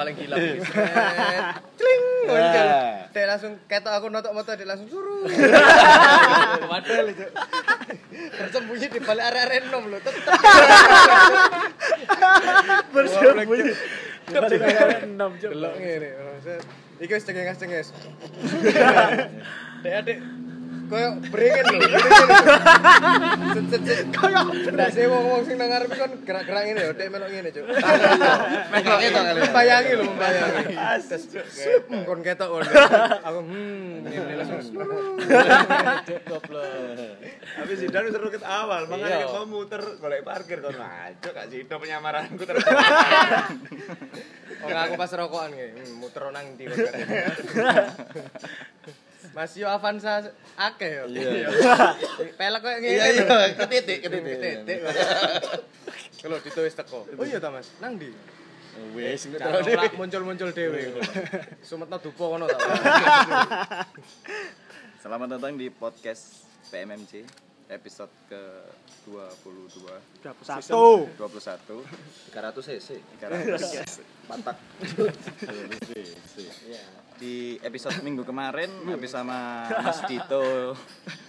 paling gila. Sret. Cling, muncul. Dek langsung ketok aku notok motor dek langsung suruh. Padahal itu. Bersembunyi di balik area-area enom lho, tetep. Bersembunyi. Delok enam cuk. ngene. Iki wis cengenges-cenges. Dek adek koyo beringin lho. Koyo ndak sih wong-wong sing nang ngarep kan gerak-gerak ngene yo, dek melok ngene, Cuk. Melok kali. Membayangi lho, membayangi. Sup, kon ketok kon. Aku hmm, ngene langsung. Goblok. Tapi Zidan seru ket awal, Iya. makanya kau muter golek parkir kon ngaco kak Zidan penyamaranku terus. Oh, aku pas rokokan hmm, muter nang ndi kok. Mas yo Avanza akeh yo. Iya. Pelek koyo ngene. Iya iya, ketitik ketitik. Titik. Kalau ditulis teko. Oh iya ta Mas, nang ndi? Wis Jangan nolak muncul-muncul dhewe. Sumetno dupo kono ta. Selamat datang di podcast PMMC episode ke 22 Satu. 21 300 cc. Batak. Di episode minggu kemarin habis sama Mas Dito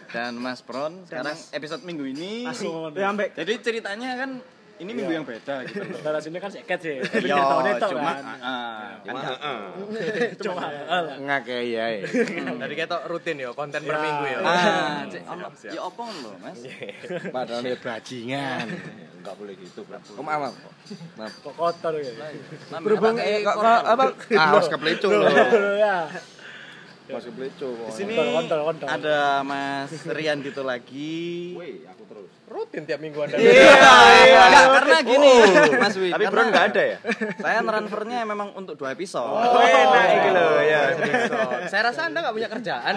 dan Mas Pron. Sekarang episode minggu ini. Ya jadi ceritanya kan ini minggu yang beda gitu sini kan seket sih. Iya, cuma kan. ah, kan Cuma heeh. Cuma Ngakei ya. Dari ketok rutin yo, konten per minggu ya. ah, ya opo lho, Mas? Padahal dia bajingan. Enggak boleh gitu, Bro. Maaf. maaf. Maaf. kok kotor ya. Berhubung apa eh, kok kok- apa? Ah, harus kepleco loh. Ya. Kepleco. Di sini ada Mas Rian gitu lagi. Woi, aku. Rutin tiap minggu Anda. Iya, Enggak, karena gini, Mas Wi. Tapi karena Bron enggak ada ya? Saya transfernya memang untuk dua episode. Oh, enak iki lho ya. Saya rasa Anda nggak punya kerjaan.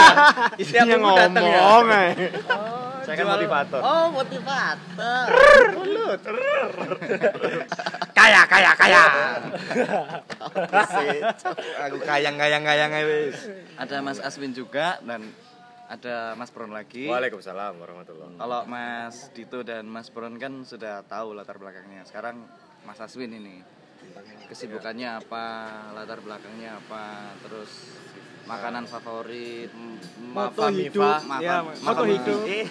Tiap Isinya minggu datang ya. ngomong ae. Oh, Saya kan motivator. Oh, motivator. Kaya, kaya, kaya. Aku kayang, kayang, kayang ae wis. Ada Mas Aswin juga dan ada Mas Bron lagi. Waalaikumsalam warahmatullahi Kalau Mas Dito dan Mas Bron kan sudah tahu latar belakangnya. Sekarang Mas Aswin ini kesibukannya apa, latar belakangnya apa, terus makanan favorit, Moto hidup. Ya, moto hidup. Eh,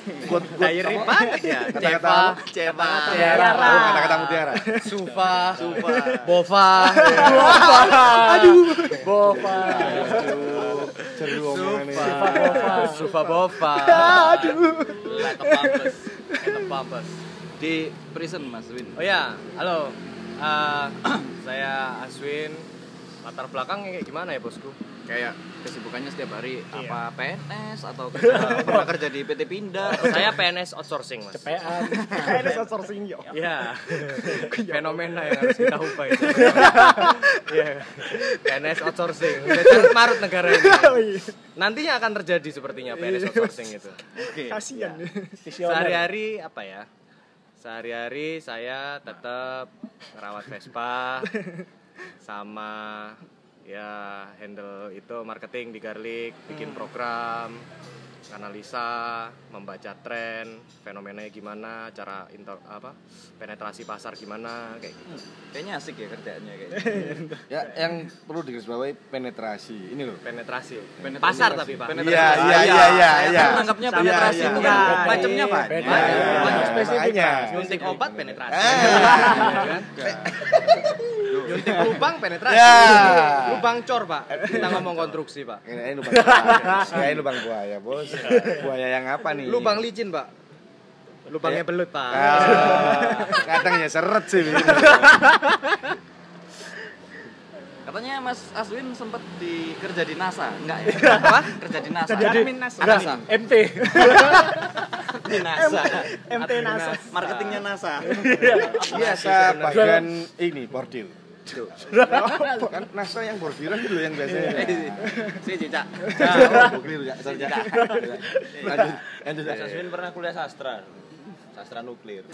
Diary banget ya. Ceva, Ceva, Tiara, Oh, kata-kata mutiara. Sufa, Sufa, Bova, Aduh. Bova. Seru omongan ini. Bova. Bova. Sufa Bova. Aduh. Lah kepampes. Kepampes. di prison Mas Win. Oh ya, halo. Eh, saya Aswin. Latar belakangnya kayak gimana ya bosku? Kayak kesibukannya setiap hari Iya. apa PNS atau kerja, pernah kerja di PT Pindad. Saya PNS outsourcing mas. Kayaknya outsourcing yo. Ya, fenomena yang harus kita ubah itu. Iya, PNS outsourcing. Udah carut marut negara ini. Oh iya. Nantinya akan terjadi sepertinya PNS outsourcing itu. Oke. Kasihan. Sehari-hari apa ya? Sehari-hari saya tetap ngerawat Vespa sama ya handle itu marketing di Garlic, bikin program, analisa, membaca tren, fenomenanya gimana, cara inter, apa penetrasi pasar gimana kayak gitu. Kayaknya asik ya kerjaannya kayak. Ya, yang perlu digarisbawahi penetrasi. Ini loh. Penetrasi. Penetrasi. Pasar tapi, Pak. Penetrasi. Iya, iya, Saya- iya, iya, saya iya. menganggapnya Iya, penetrasi iya, itu iya. kan macamnya banyak. Beda. Banyak. Iya. Banyak. Spesifik, Makanya. Mas. Nyuntik obat penetrasi. Eh. Ya kan? Nyuntik lubang penetrasi. Ya. Lubang cor, Pak. Kita ngomong konstruksi, Pak. Ini lubang buaya. Saya lubang buaya, Bos. Buaya yang apa nih? Lubang licin, Pak. Lubangnya belut, Pak. Ah, kadang ya seret sih. Katanya Mas Aswin sempat di kerja di NASA, enggak ya? Apa? Kerja di NASA. Jadi NASA. Enggak, MT. di NASA. MT NASA. Marketingnya NASA. Biasa bagian ini bordil. Kan NASA yang bordiran dulu yang biasanya. Si Cica. Oh, keliru ya. Sorry, ya. Lanjut, pernah kuliah sastra. Sastra nuklir.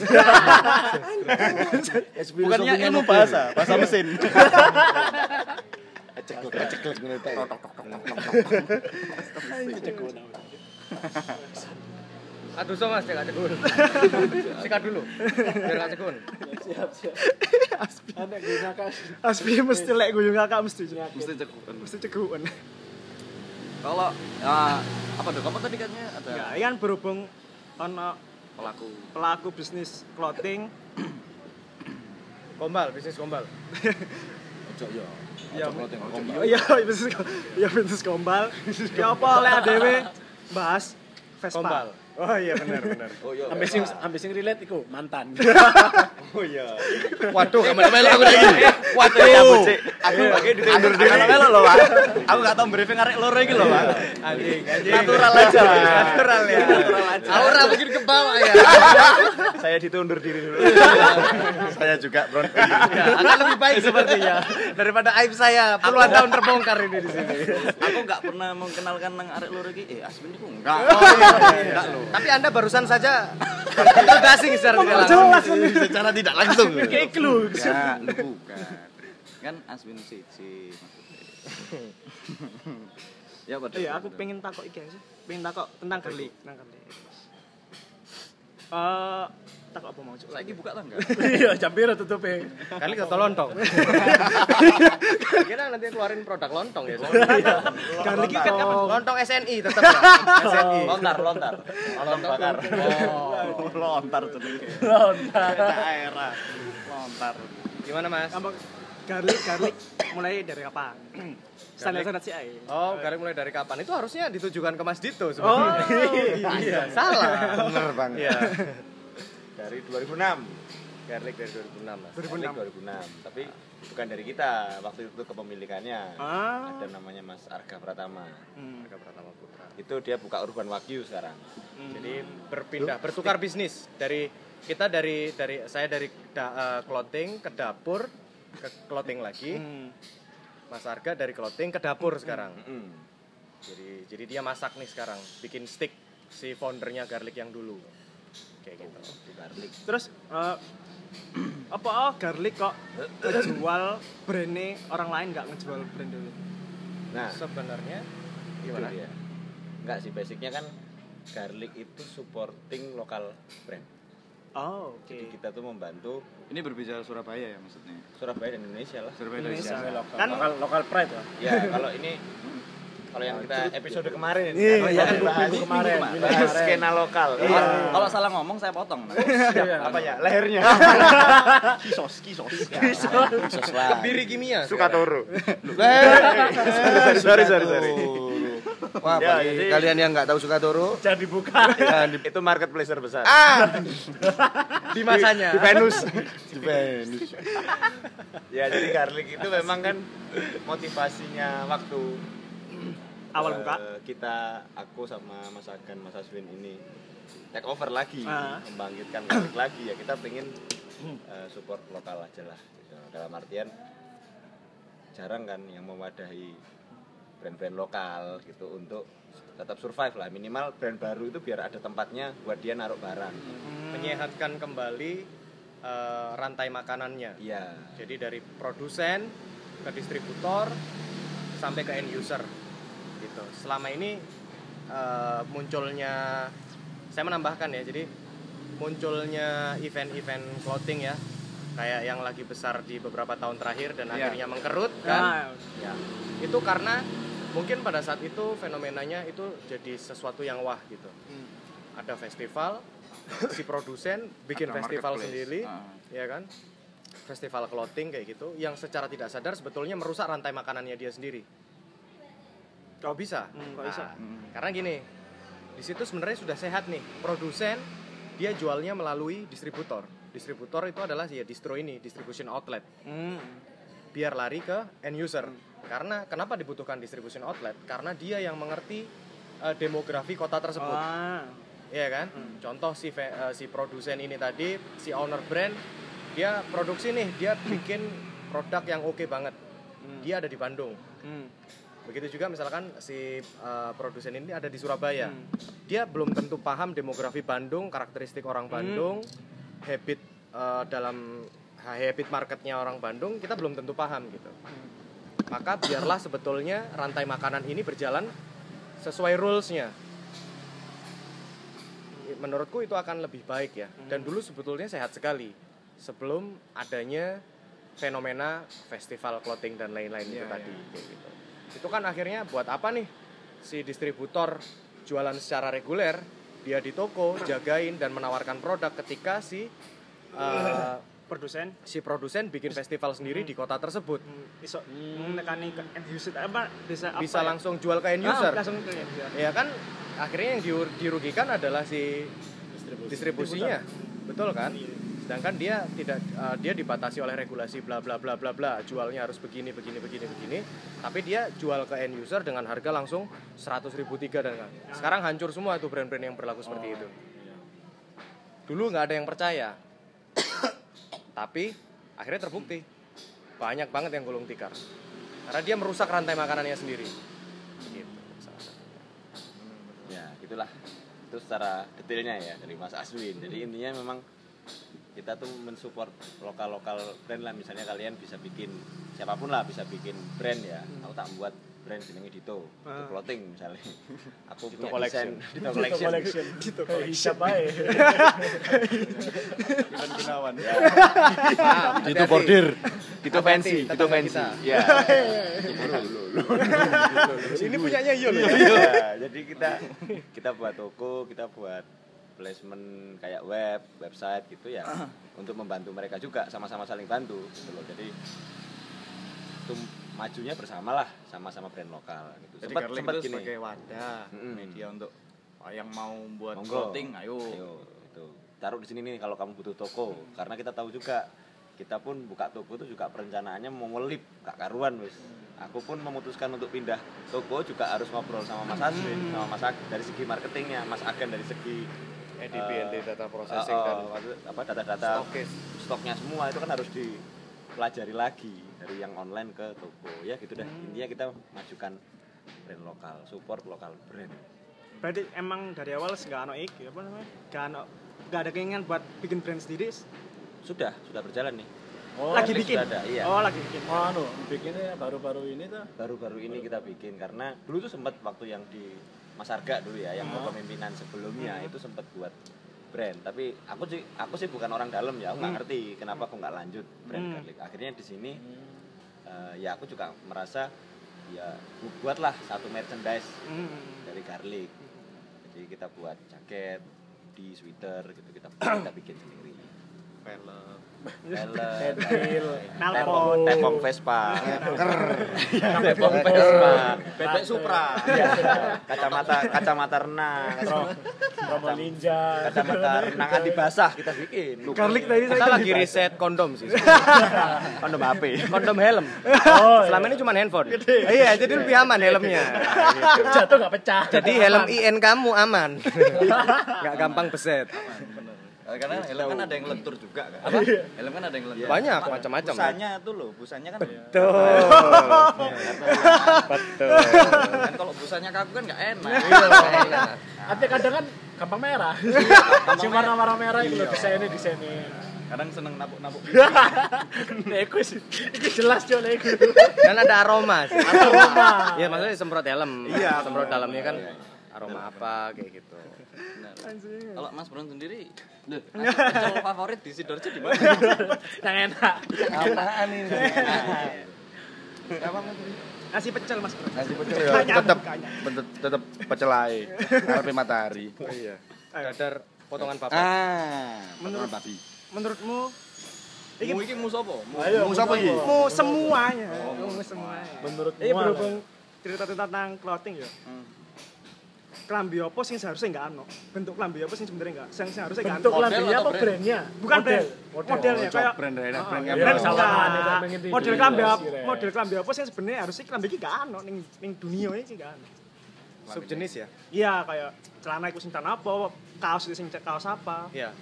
Bukannya ilmu bahasa, bahasa mesin. Ceklek, ceklek ngono ta. Aduh, so Mas, cek cekun. Sikat dulu. Biar gak cekun. Aspi mesti lek guyu ngakak mesti. Mesti cekukan. Mesti cegukan. Kalau ah, apa tuh? Kamu tadi katanya ada Ya, ini kan berhubung ono pelaku. pelaku bisnis clothing Gombal, bisnis gombal. Ojo yo. Ya, clothing, gombal. Oh iya, bisnis ya bisnis gombal. Ya apa oleh adewe bahas Vespa. Gombal. Oh iya benar benar. Oh iya. Ambil sing ambil sing relate iku mantan. Oh iya. Waduh, kamu melu aku lagi. Waduh. Aku pakai di Undur diri melo loh, Pak. Aku gak tau briefing arek loro iki loh, Pak. Anjing, anjing. Natural aja. Natural ya. Natural aja. Aura mungkin ke bawah ya. Saya ditundur diri dulu. Saya juga, Bro. Ya, akan lebih baik sepertinya daripada aib saya puluhan tahun terbongkar ini di sini. Aku gak pernah mengenalkan nang arek loro iki. Eh, Asmin iku enggak. Enggak loh. Tapi Anda barusan saja introducing secara tidak langsung. Jelas ini. Secara tidak langsung. Kayak clue. Lu bukan. Kan Aswin siji ya pada. Iya, aku pengen takok iki sih. Pengen takok tentang garlic, tentang garlic. Eh, takok apa mau? Saiki buka tangga. Iya, jam piro tutupe? Kali kata lontong. Kira nanti keluarin produk lontong ya. Garlic iki kan apa? Lontong SNI tetap ya. SNI. Lontar, lontar. Lontong bakar. Oh, lontar jenenge. Lontar. Daerah. Lontar. Gimana Mas? Garlic garlic mulai dari kapan? Standar-standar sih ae. Oh, garing mulai dari kapan? Itu harusnya ditujukan ke Mas Dito Oh, sebenarnya. iya, salah. Bener, Bang. Iya. Dari 2006. Garlic dari 2006 Mas. 2006. 2006. Tapi bukan dari kita. Waktu itu kepemilikannya. Ah. Ada namanya Mas Arga Pratama. Hmm. Harga Pratama Putra. Itu dia buka Urban Wagyu sekarang. Jadi berpindah, bertukar bisnis dari kita dari dari saya dari da- eh, clothing ke dapur ke clothing lagi. Hmm. Mas Arga dari clothing ke dapur sekarang. Mm. Jadi jadi dia masak nih sekarang, bikin stick si foundernya garlic yang dulu. Kayak gitu. Garlic. Terus eh, apa oh, garlic kok ngejual brandnya orang lain nggak ngejual brand dewe? Nah, Sebenarnya gimana? dia. Enggak sih, basicnya kan garlic itu supporting lokal brand. Oh, oke. Jadi kita tuh membantu Ini berbicara Surabaya ya maksudnya. Surabaya dan Indonesia lah. Surabaya Indonesia. Indonesia. Kan Lokal lokal pride lah. Ya, kalau ini kalau yang kita episode kemarin ini Iya, kan, iya, kan kemarin, bahas minggu kemarin. skena lokal. Iya. Kalau salah ngomong saya potong. Nah. Apa ya? Lehernya. Kisos, kisos. Kisos lah. Kebiri kimia. Sukatoro. sorry, sorry, sorry. Wah, Ya, bagi jadi- kalian yang nggak tahu Sukatoro, Jangan dibuka. jangan di, Itu marketplace terbesar. di masanya. di Venus. di Venus. Ya, jadi garlic itu memang kan motivasinya waktu awal eh, buka. kita aku sama Mas Agan, Mas Aswin ini take over lagi, Ah. membangkitkan lagi ya kita pengen eh, support lokal aja lah. Gitu. Dalam artian jarang kan yang mewadahi brand-brand lokal gitu untuk tetap survive lah minimal brand baru itu biar ada tempatnya buat dia naruh barang Menyehatkan kembali eh, rantai makanannya. iya Jadi dari produsen ke distributor sampai ke end user gitu. Selama ini eh, munculnya saya menambahkan ya. Jadi munculnya event-event clothing ya kayak yang lagi besar di beberapa tahun terakhir dan Iya. akhirnya mengkerut kan. Nah, Ya. Itu karena mungkin pada saat itu fenomenanya itu jadi sesuatu yang wah gitu. Hmm. Ada festival, si produsen bikin Ada festival sendiri, Ah. ya kan? Festival clothing kayak gitu, yang secara tidak sadar sebetulnya merusak rantai makanannya dia sendiri. Kok bisa? Hmm, kok bisa? Hmm. Karena gini, di situ sebenarnya sudah sehat nih. Produsen dia jualnya melalui distributor. Distributor itu adalah ya distro ini, distribution outlet hmm. biar lari ke end user. Karena kenapa dibutuhkan distribution outlet? Karena dia yang mengerti eh, demografi kota tersebut. Ah. Iya kan? Contoh si eh, si produsen ini tadi, si owner brand, dia produksi nih, dia bikin produk yang oke banget. Dia ada di Bandung. Hmm. Begitu juga misalkan si eh, produsen ini ada di Surabaya. Hmm. Dia belum tentu paham demografi Bandung, karakteristik orang Bandung, habit eh, dalam habit marketnya orang Bandung, kita belum tentu paham gitu. Maka biarlah sebetulnya rantai makanan ini berjalan sesuai rules-nya. Menurutku itu akan lebih baik ya. Dan dulu sebetulnya sehat sekali sebelum adanya fenomena festival clothing dan lain-lain itu Iya, tadi kayak gitu. Itu kan akhirnya buat apa nih? Si distributor jualan secara reguler dia di toko jagain dan menawarkan produk ketika si eh, produsen. si produsen bikin festival sendiri di kota tersebut. Hmm, iso nekani ke end user apa bisa apa bisa ya? langsung jual ke end Ah, user? langsung ke end user. ya kan akhirnya yang dirugikan adalah si distribusinya. Betul kan sedangkan dia tidak uh, dia dibatasi oleh regulasi bla bla bla bla bla. Jualnya harus begini begini begini begini. Tapi dia jual ke end user dengan harga langsung 100.000 ribu tiga dan sekarang hancur semua tuh brand-brand yang berlaku seperti itu. dulu nggak ada yang percaya. Tapi akhirnya terbukti. Banyak banget yang gulung tikar. Karena dia merusak rantai makanannya sendiri. Gitu. Salah satunya. ya gitulah. Itu secara detailnya ya dari Mas Aswin. Jadi intinya memang kita tuh mensupport lokal lokal brand lah misalnya kalian bisa bikin siapa pun lah bisa bikin brand ya aku tak membuat brand jenenge Dito Dito Ah. clothing misalnya aku Dito punya Collection. desain Dito collection, collection. Kayak hisap aja. Ivan Gunawan. Ya. Maaf, Dito bordir Dito fancy Dito fancy ya ini punyanya Yul ya? Ya, jadi kita kita buat toko, kita buat placement kayak web, website gitu ya untuk membantu mereka juga sama-sama saling bantu gitu loh. Jadi itu majunya bersama lah sama-sama brand lokal gitu. Jadi Sempat Garlic sempat itu gini. sebagai wadah Mm-mm. media untuk oh, yang mau buat Monggo. clothing, ayo. Ayo, itu. Taruh di sini nih kalau kamu butuh toko karena kita tahu juga kita pun buka toko itu juga perencanaannya mau ngelip gak karuan wis. Aku pun memutuskan untuk pindah toko juga harus ngobrol sama Mas Aswin, sama Mas Ag dari segi marketingnya, Mas Agen dari segi EDP, NT data processing eh, eh, dan apa data-data stokis. stoknya semua itu kan harus dipelajari lagi dari yang online ke toko. Ya gitu dah intinya kita majukan brand lokal support lokal brand. Berarti emang dari awal nggak ano iki apa namanya? Nggak ano nggak ada keinginan buat bikin brand sendiri? Sudah sudah berjalan nih. Oh, lagi bikin? ada, iya. oh lagi bikin. Oh, anu, bikinnya baru-baru ini tuh. baru-baru ini kita bikin karena dulu tuh sempat waktu yang di Mas Arga dulu ya yang kepemimpinan sebelumnya itu sempat buat brand. Tapi aku sih aku sih bukan orang dalam ya aku nggak ngerti kenapa aku nggak lanjut brand Hmm. garlic. Akhirnya di sini eh, ya aku juga merasa ya bu- buatlah satu merchandise Hmm. dari garlic. Jadi kita buat jaket di sweater gitu kita kita bikin sendiri. Pelek. Tepong tepong Vespa tepong Vespa Bebek Supra. Iya, kacamata kacamata renang Promo ninja. kacamata renang anti basah kita bikin garlic tadi Kita lagi riset kondom sih. kondom HP kondom helm. Oh, Selama ini cuma handphone. Iya, jadi lebih aman helmnya. jatuh nggak pecah. Jadi helm IN kamu aman. Nggak gampang beset. Karena helm kan ada yang lentur juga kan. Helm kan ada yang lentur. Banyak Apa? macam-macam. Busanya tuh loh, busanya kan. Betul. Betul. kan kalau busanya kaku kan nggak enak. Iya. Tapi kadang kan gampang merah. Si warna-warna merah itu loh desainnya desainnya. Kadang seneng napuk-napuk. Neko sih. Ini jelas jo Neko. Dan ada aroma. sih. Aroma. Iya, maksudnya semprot helm. Iya. Semprot dalamnya kan aroma apa kayak gitu. Kalau Mas Bron sendiri, loh, pecel favorit di Sidoarjo di mana? Yang enak. Apaan ini? nasi pecel mas bro Nasi pecel ya tetep tetep pecel ae. Ngarepe matahari. Iya. Dadar potongan papat. Ah, Menurut- babi. menurutmu Mu iki mu sapa? Mu siapa iki? mau semuanya mau semuanya Menurut ini berhubung cerita tentang clothing ya Hmm. Kelambi apa sih seharusnya nggak ano bentuk kelambi apa sih sebenarnya nggak yang seharusnya nggak bentuk atau apa brand? brandnya? bukan Model. brand modelnya Oh, kayak brand brand brand iya, brand pengen tidur. model kelambi Iya, apa sih, Rek. model kelambi apa sih sebenarnya harusnya kelambi iki nggak ano ning ning dunia ini nggak ano Subjenis ya? iya kayak celana iku sing apa kaos itu sing kaos apa Iya.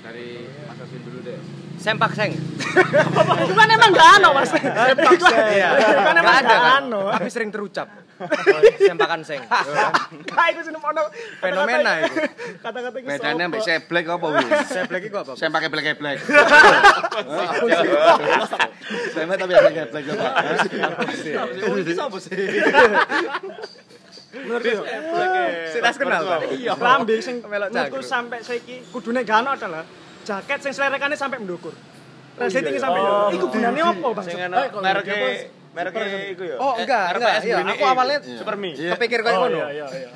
Dari Mas Asin dulu deh. Sempak seng. bukan emang nggak ano mas Sepak seng. Iya. Bukan emang kan? ano Tapi sering terucap. Sempakan seng. kayak iku sing ono Fenomena itu. kata-kata itu Bedanya mbek seblek apa wis? Seblek itu apa? Saya pakai blek-blek. Saya mah tapi ada geblek coba. Oh, iki sapa sih? menurut yo Sitas kenal kan? iya lambi sing Melok menurutku sampai saiki kudune gak ono adalah jaket sing selerekane sampai mendukur resleting sampai Oh. iku gunane apa bang Sing Eh, mereke iku ya. Oh, enggak, enggak. Iya, aku awalnya Supermi. kepikir kayak Oh ngono. iya iya iya.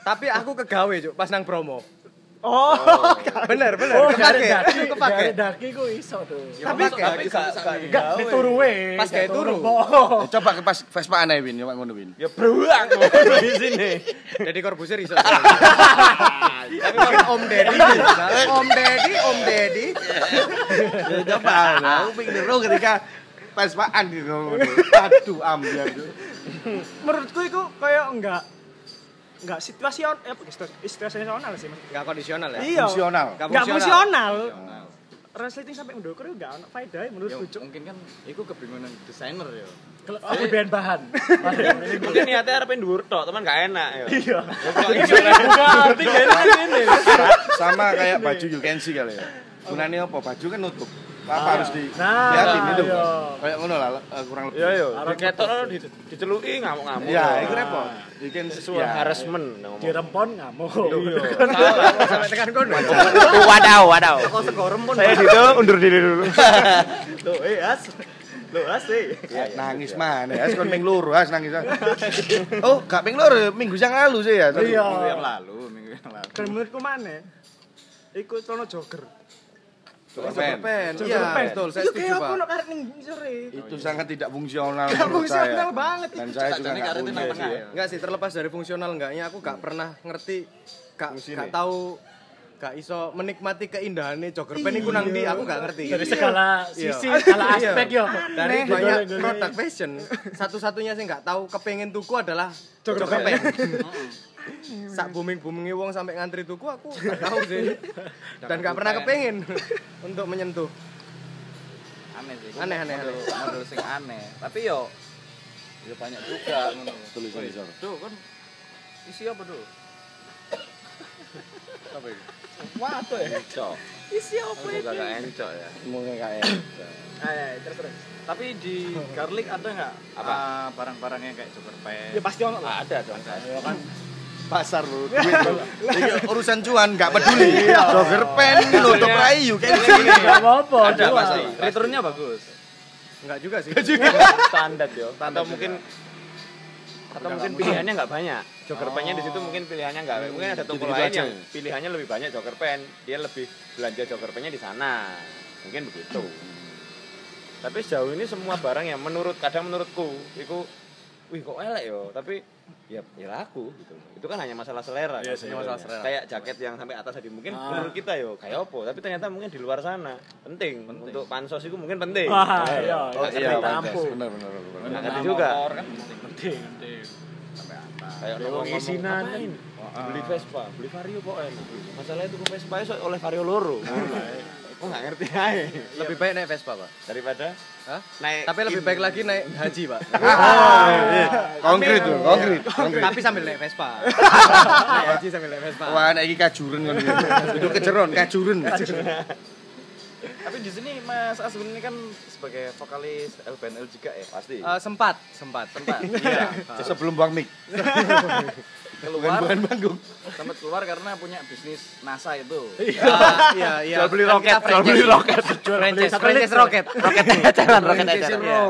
Tapi aku kegawe, Cuk, pas nang promo. oh Bener, bener. Oh, dari kepake. daki, Aku kepake. dari daki ku iso tuh. Tapi tapi gak Enggak, dituru we. Pas kayak turu. Oh. Ya, Coba ke pas Vespa aneh Win, coba ngono Win. Ya beruang di sini. Jadi korbusir iso. Tapi Om Deddy. Om Deddy, Om Deddy. Ya coba, aku pikir dulu ketika Vespaan gitu. Aduh, ambiar tuh. menurutku itu kayak enggak enggak situasional eh apa situ- situasional sih mas Enggak kondisional ya? iya Fungsional. enggak fungsional resleting sampai mendukung itu enggak ono faedah Ya, menurutku Cuk. mungkin kan itu kebingungan desainer ya. Kalau aku bahan bahan. Mungkin niatnya arepin dhuwur tok, teman gak enak ya. Iya. Ngerti gak ini? Sama kayak baju you can see kali ya. Gunanya apa? Baju kan nutup. Apa harus di Nah, liatin itu? iya. Kayak ngono lah eh, kurang lebih. Iya yo, Arep diketok di diceluki ngamuk-ngamuk. Ya, itu repot. Can see. Sesuai ya. harassment. Dirempon ngamuk. Salah, sampai tekan kono. Wadaw, wadaw. kok segorem pun Saya gitu undur diri dulu. Loh, eh as Loh, as eh. Ya, nangis mana ya, kon ping loro as nangis. Oh, gak ping loro, minggu yang lalu sih ya. Iya. Minggu yang lalu, minggu yang lalu. dan menurutku mana ikut celana jogger Jogger Iya, betul. Saya Itu setuju, Pak. ning sore Itu sangat tidak fungsional menurut saya. fungsional banget Dan saya juga Sajane nggak karetnya punya nang sih tengah ya. Enggak sih, terlepas dari fungsional enggaknya aku gak pernah ngerti gak gak tahu gak iso menikmati keindahannya jogger pen iku nang ndi aku gak ngerti. Dari segala Iya. sisi, segala Iya. aspek yo. Dari banyak produk fashion, satu-satunya sih nggak tahu kepengen tuku adalah jogger pen. Sak booming boomingnya wong sampai ngantri tuku aku nggak tahu sih dan nggak pernah kepengen untuk menyentuh. Aneh sih. Aneh, aneh, model, model sing aneh. Tapi yo ya banyak juga ngono. Tulisan di sana. Duh, kan isi apa tuh? Apa itu? Waduh ya. Encok. isi apa ini gak encok ya. Mungkin kayak ayo terus terus Tapi di garlic ada nggak Apa? ah, barang-barangnya kayak jogger pen? ya pasti ono lah Ada dong. Ya kan. Pasar duit lu. Ini urusan cuan nggak peduli. Jogger pen nutup rayu kayak gini. Enggak apa-apa. Ada. Returnnya bagus. Enggak juga sih. Standar yo. Atau mungkin atau mungkin pilihannya nggak banyak. Jogger pennya di situ mungkin pilihannya nggak. Mungkin ada toko lain aja. yang pilihannya lebih banyak jogger pen. Dia lebih belanja jogger pennya di sana. Mungkin begitu. Tapi sejauh ini semua barang yang menurut kadang menurutku itu wih kok elek yo, tapi ya ya laku gitu. Itu kan hanya masalah selera. Iya kan, sebetulnya. masalah selera. Kayak jaket yang sampai atas tadi mungkin Ah. menurut kita yo kayak apa, tapi ternyata mungkin di luar sana penting, untuk pansos itu mungkin penting. Wah, iya. Oh iya, iya, benar benar benar. Nah, juga. kan penting. Penting, penting. kayak ngomong ngisinan. ngapain? beli Vespa beli Vario kok enak masalah itu ke Vespa itu oleh Vario loro kok nggak ngerti aja Lebih baik naik Vespa, Pak. daripada Hah? naik Tapi lebih baik lagi naik haji, Pak. Konkret tuh, konkret, konkret. Tapi sambil naik Vespa. naik haji sambil naik Vespa. Wah, anak iki kajuren kan. Itu kejeron, kajuren. Tapi di sini Mas Aswin ini kan sebagai vokalis LBNL juga ya. pasti Eh, sempat, sempat, sempat. Iya. Sebelum buang mic. Keluar Bukan panggung. sempat keluar karena punya bisnis NASA itu. Ah, Iya, iya. Jual beli Kan roket, jual beli roket. Franchise, franchise roket. roket roket Franchise eceran roket.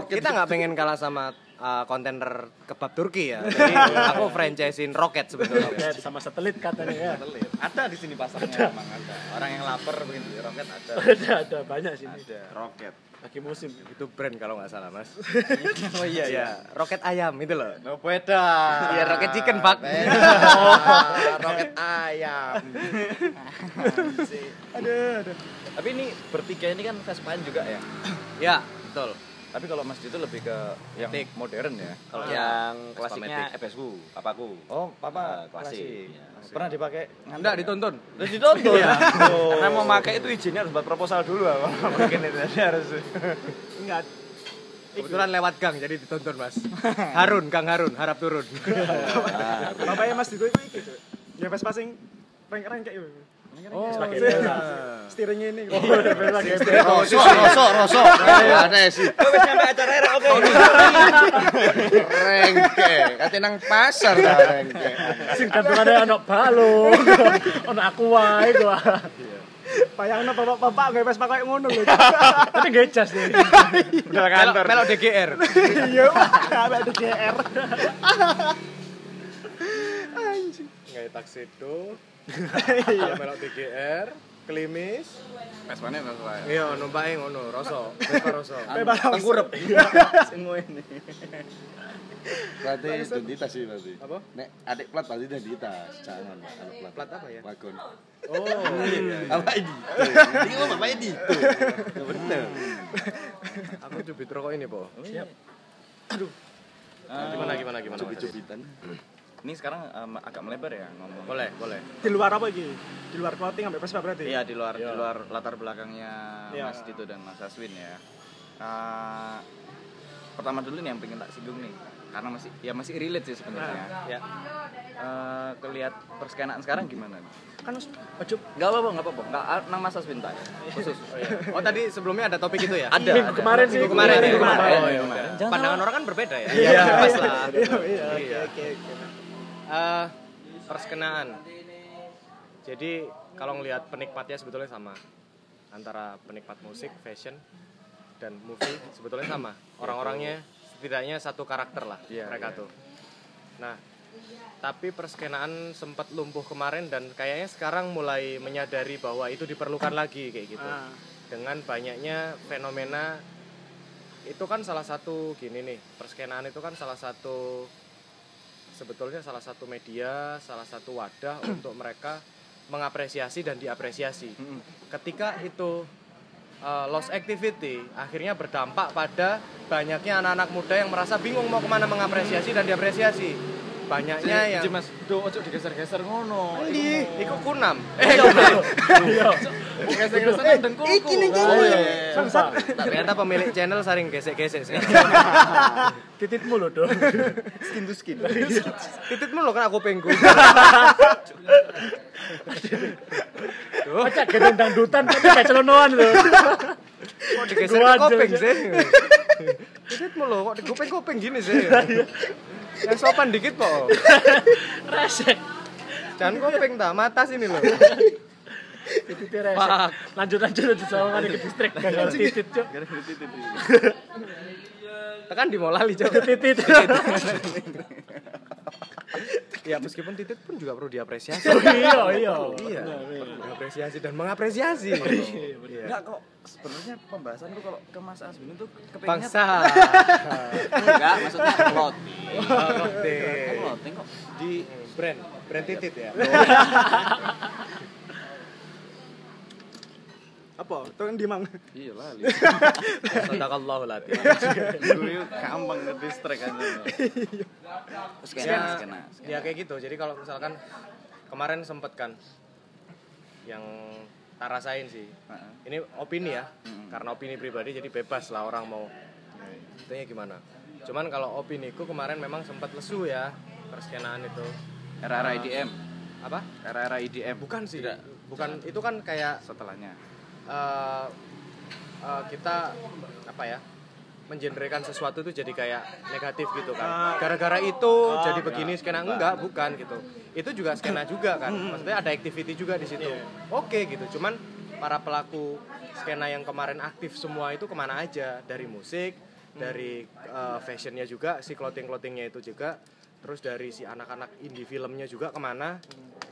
Kita nggak pengen kalah sama uh, kontainer kebab Turki ya. Jadi aku franchisein roket sebetulnya. Ya, sama satelit katanya ya. Satelit. Ada di sini pasarnya memang ada. Orang yang lapar begini roket ada. Ada, ada banyak sini. Ada. Roket. Lagi musim. Itu brand kalau nggak salah, Mas. oh iya, iya. Roket ayam itu loh. No beda. Iya, roket chicken, Pak. roket ayam. aduh aduh Tapi ini bertiga ini kan Vespaan juga ya. Ya, betul. Tapi kalau Mas Dito lebih ke yang Matic. modern ya. Kalau yang klasiknya. FSku papaku Oh, papa Ah, klasik. klasik. Pernah dipakai Enggak dituntun. Udah ditonton karena mau pakai itu izinnya harus buat proposal dulu mungkin itu Jadi harus enggak Kebetulan lewat gang jadi dituntun, Mas. Harun, Kang Harun, harap turun. bapaknya Mas Dito itu iki Cuk. ya pas passing rank-rank kayak gitu Oh, Sebagai iya. bela. steeringnya ini Oh, udah bela kayak Rosok, rosok, rosok. Ada sih. wis nyampe acara era oke Rengke. Kate nang pasar ta rengke. Sing kandungannya ono balung, ono aqua iku. ah. Bayangno bapak-bapak gawe Vespa kayak ngono lho. Tapi gak jas deh. Udah kantor. Melok DGR. Iya, ada DGR. Kayak taksido. Iya. Melok DGR, klimis. Vespa-nya Vespa. ya. Iya, numpake ngono, rasa. Rasa. Bebas Tengkurep. Semua ini. Berarti identitas sih berarti. Apa? Nek adik plat berarti identitas. Jangan kalau plat. Plat apa ya? Wagon. Oh, Apa ini? Ini bapaknya di itu. Bener. aku cubit rokok ini, Po. Ah, Gimana gimana gimana? Cubit-cubitan. Ini sekarang em, agak melebar ya ngomong. Boleh, boleh. Di luar apa iki? Di luar clothing sampai Vespa berarti? Iya di luar di luar latar belakangnya Iya. Mas Dito dan Mas Aswin ya. Eh, pertama dulu nih yang pengen tak singgung nih karena masih ya masih relate sih sebenarnya. Ya. Eh, kelihat perskenaan sekarang gimana? Kan harus ojo Gak apa-apa, gak apa-apa. Gak nang Mas Aswin tak khusus. Oh, tadi sebelumnya ada topik itu ya? Ada. Minggu ada. kemarin sih. Minggu kemarin? Minggu kemarin. Oh, iya, kemarin. Pandangan orang kan berbeda ya? Iya. Pas lah. Iya, iya. Oke, Iya. oke, oke. Eh, perskenaan. Jadi kalau ngelihat penikmatnya sebetulnya sama antara penikmat musik, fashion, dan movie sebetulnya sama. Orang-orangnya setidaknya satu karakter lah Iya, mereka iya. tuh. Nah, tapi perskenaan sempat lumpuh kemarin dan kayaknya sekarang mulai menyadari bahwa itu diperlukan lagi kayak gitu. Ah. Dengan banyaknya fenomena itu kan salah satu gini nih, perskenaan itu kan salah satu sebetulnya salah satu media, salah satu wadah untuk mereka mengapresiasi dan diapresiasi. Ketika itu uh, lost activity, akhirnya berdampak pada banyaknya anak-anak muda yang merasa bingung mau ke mana mengapresiasi dan diapresiasi. Banyaknya yang Mas, do ojo digeser-geser ngono. di iku kunam. Eh, Iya. geser-geser dan kuku. Oh iya. Sumpah. Ternyata pemilik channel sering gesek-gesek sekarang. Tititmu loh dong. Skin to skin. Titipmu lo kan aku penggu. Macam gedung dangdutan tapi kayak celonoan loh. Kok digeser kopeng sih? Titipmu lo kok digopeng-gopeng gini sih? Yang sopan dikit po. Resek. Jangan kopeng ta, mata sini lo. Tititnya resek. Pak. Lanjut lanjut lanjut sama ke distrik. Titit cok. Tekan di molali coba. Titit. Ya meskipun titik pun juga perlu diapresiasi. Iya iya. Iya, diapresiasi dan mengapresiasi. Iya. Enggak kok sebenarnya pembahasan tuh kalau ke Mas Aswin itu kepengennya Bangsa. enggak maksudnya clothing. Kok Clothing. clothing kok di brand, brand titit ya. Apa? Tuh yang di mang. iya lah. Sadakallahu lati. Dulu gampang ke distrik aja. Terus Ya, kena kena. ya kayak gitu. Jadi kalau misalkan kemarin sempet kan yang tak rasain sih. Heeh. Ini opini ya. Karena opini pribadi jadi bebas lah orang mau Tanya gimana. Cuman kalau opiniku kemarin memang sempat lesu ya perskenaan itu. Era-era IDM. Apa? Era-era IDM. Bukan sih. Tidak. Bukan itu kan kayak Setelahnya. Eh, eh, kita apa ya mengenrekan sesuatu itu jadi kayak negatif gitu kan. Gara-gara itu jadi begini skena enggak. bukan gitu. Itu juga skena juga kan. Maksudnya ada activity juga di situ. Oke gitu. Cuman para pelaku skena yang kemarin aktif semua itu ke mana aja? Dari musik dari eh, fashionnya juga si clothing clothingnya itu juga. Terus dari si anak-anak indie filmnya juga ke mana?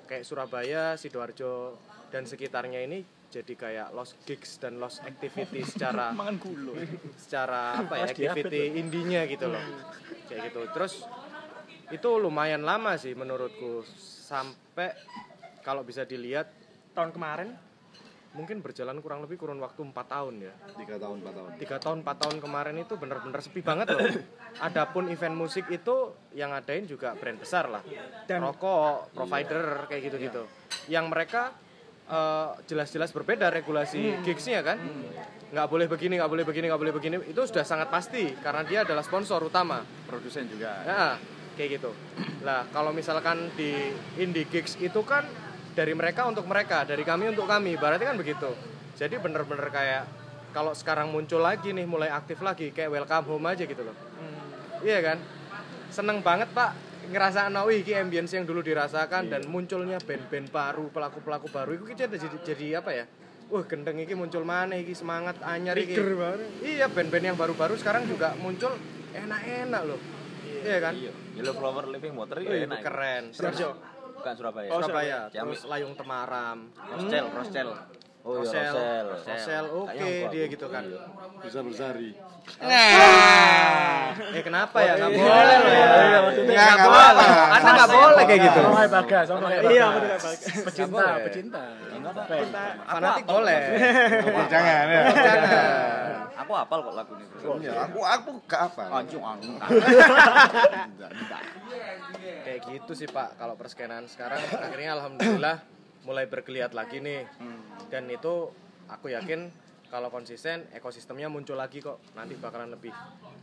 Kayak Surabaya sidoarjo dan sekitarnya ini jadi kayak lost gigs dan lost activity secara Mangan gulo. secara apa ya activity indinya gitu loh. Kayak gitu. Terus itu lumayan lama sih menurutku. Sampai kalau bisa dilihat Tahun kemarin mungkin berjalan kurang lebih kurun waktu 4 tahun ya. Tiga tahun, empat tahun. tiga tahun 4 tahun kemarin itu bener-bener sepi banget loh. Adapun event musik itu yang adain juga brand besar lah. Dan- rokok provider kayak gitu-gitu. Yang mereka eh, jelas-jelas berbeda regulasi gigsnya kan nggak boleh begini nggak boleh begini nggak boleh begini itu sudah sangat pasti karena dia adalah sponsor utama Produsen juga. Ya, kayak gitu. Lah, kalau misalkan di indie gigs itu kan dari mereka untuk mereka, dari kami untuk kami. Berarti kan begitu. Jadi bener-bener kayak kalau sekarang muncul lagi nih, mulai aktif lagi, kayak welcome home aja gitu loh. Iya kan? Seneng banget pak ngerasa wih iki ambience yang dulu dirasakan dan munculnya band-band baru, pelaku-pelaku baru itu kita jadi, jadi apa ya? wah gendeng iki muncul mana iki semangat anyar iki. Iya, band-band yang baru-baru sekarang juga muncul enak-enak loh. Iya kan? Iya, Yellow Flower Living Water itu itu enak. keren. Terus. Bukan Surabaya. Oh, Surabaya, terus Layung Temaram, Roscel, Roscel. Oh, iya, Rosel, Rosel. Rosel, oke Kayaknya aku- dia gitu kan. Bisa bersari. Eh kenapa ya? Nggak boleh loh ya. Nggak, Nggak nggak boleh. apa-apa. Anda nggak boleh kayak gitu. Sama kayak Bagas, sama kayak Iya. Pecinta, boleh. pecinta. Fanatik boleh. Jangan ya. Jangan. Aku hafal kok lagu ini. Ya, aku aku gak apa. Anjing anjing. Kayak gitu sih Pak kalau perskenan sekarang akhirnya alhamdulillah mulai bergeliat lagi nih. Dan itu aku yakin kalau konsisten ekosistemnya muncul lagi kok. Nanti bakalan lebih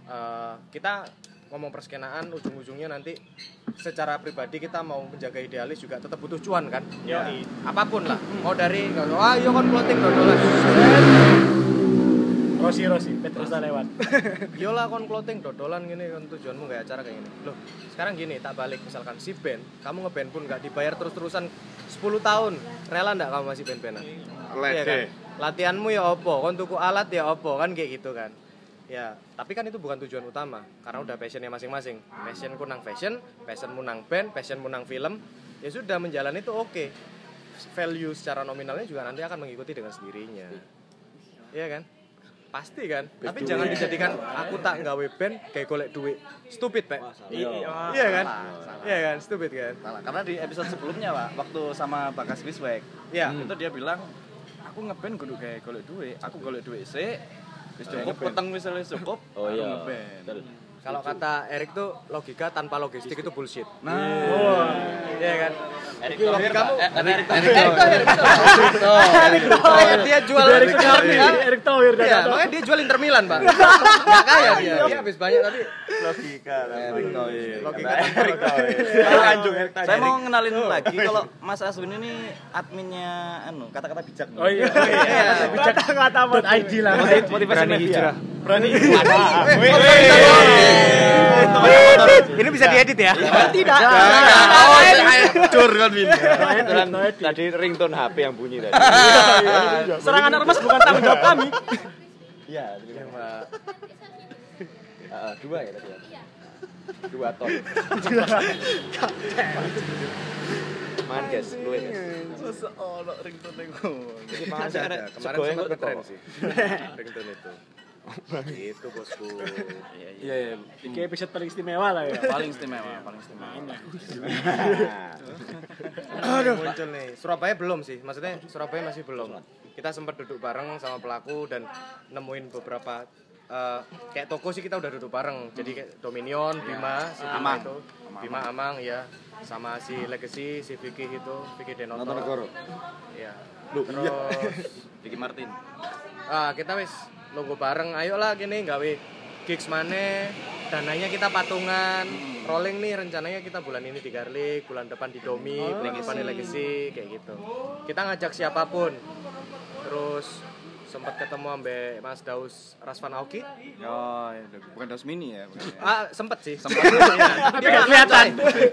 Eh, kita ngomong perskenaan ujung-ujungnya nanti secara pribadi kita mau menjaga idealis juga tetap butuh cuan kan? Yo, apa pun lah. Mau dari wah yo kon clothing dodolan Rosi, Rosi, Petrusa lewat. yo lah kon clothing dodolan gini kan tujuanmu kayak acara kayak gini. Loh sekarang gini tak balik. Misalkan si band kamu ngeband pun nggak dibayar terus-terusan 10 tahun. Rela nggak kamu masih band-bandan Iya kan? Latihanmu ya opo kon tuku alat ya opo kan kayak gitu kan? Ya tapi kan itu bukan tujuan utama. Karena udah passionnya masing-masing. Passionku nang fashion passionmu nang band passionmu nang film. Ya sudah menjalani itu oke. Value secara nominalnya juga nanti akan mengikuti dengan sendirinya. Iya kan pasti kan? Tapi jangan dijadikan aku tak nggawe band kayak golek duit. Stupid pak. Iya. iya kan? iya kan? Stupid kan? Salah, karena di episode sebelumnya pak, waktu sama Bagas Wiswek, Iya. itu dia bilang, aku ngeband kudu kayak golek duit, aku golek duit sih, wis cukup, peteng wis wis cukup, Oh baru iya. ngeband. Kalau kata Erik tuh logika tanpa logistik itu bullshit. Nah, iya. Kan? Erik Itu Thohir, logikamu Pak. Eh, Erik Erik Thohir. Makanya dia jual Soekardi, Hah? Erick Thohir Iya, makanya dia jual Inter Milan, Pak. Enggak kaya dia. Dia habis banyak tapi logika. Erik Thohir. logika Erik Thohir. Saya mau ngenalin lagi kalau Mas Aswin ini adminnya anu kata-kata bijak. Oh iya, kata-kata buat ID lah. motivasi media. Berani. Ini bisa diedit ya? Tidak. Oh, hancur kan ini. Tadi ringtone HP yang bunyi tadi. Serangan ormas bukan tanggung jawab kami. Iya, terima kasih. Ah, dua ya tadi ya. Dua ton. Man guys, fluid. Seseorang ringtone ngono. Kemarin Ada- ada. kemarin sempat ngetren sih. Ringtone itu. Itu bosku. Iya, iya. Iya, iya. Ini episode paling istimewa lah ya. Paling istimewa, paling istimewa. Muncul nih. Surabaya belum sih. Maksudnya Surabaya masih belum. Kita sempat duduk bareng sama pelaku dan nemuin beberapa eh, kayak toko sih kita udah duduk bareng. Jadi kayak Dominion, Bima, si Bima Amang. itu, Bima Amang ya, sama si Legacy, si Vicky itu, Vicky Denoto. Nonton negoro. Iya. Loh, iya. Terus Vicky Martin. ah kita wis nunggu bareng ayolah gini gawe gigs mana dananya kita patungan. Rolling nih rencananya kita bulan ini di Garlic bulan depan di Domi bulan depan di Legacy kayak gitu. Kita ngajak siapa pun. Terus sempat ketemu ambek Mas Daus Rasvan Aoki Oh, iya, bukan Daus Mini ya. bukan ya. ah sempet sih sempet tapi nggak kelihatan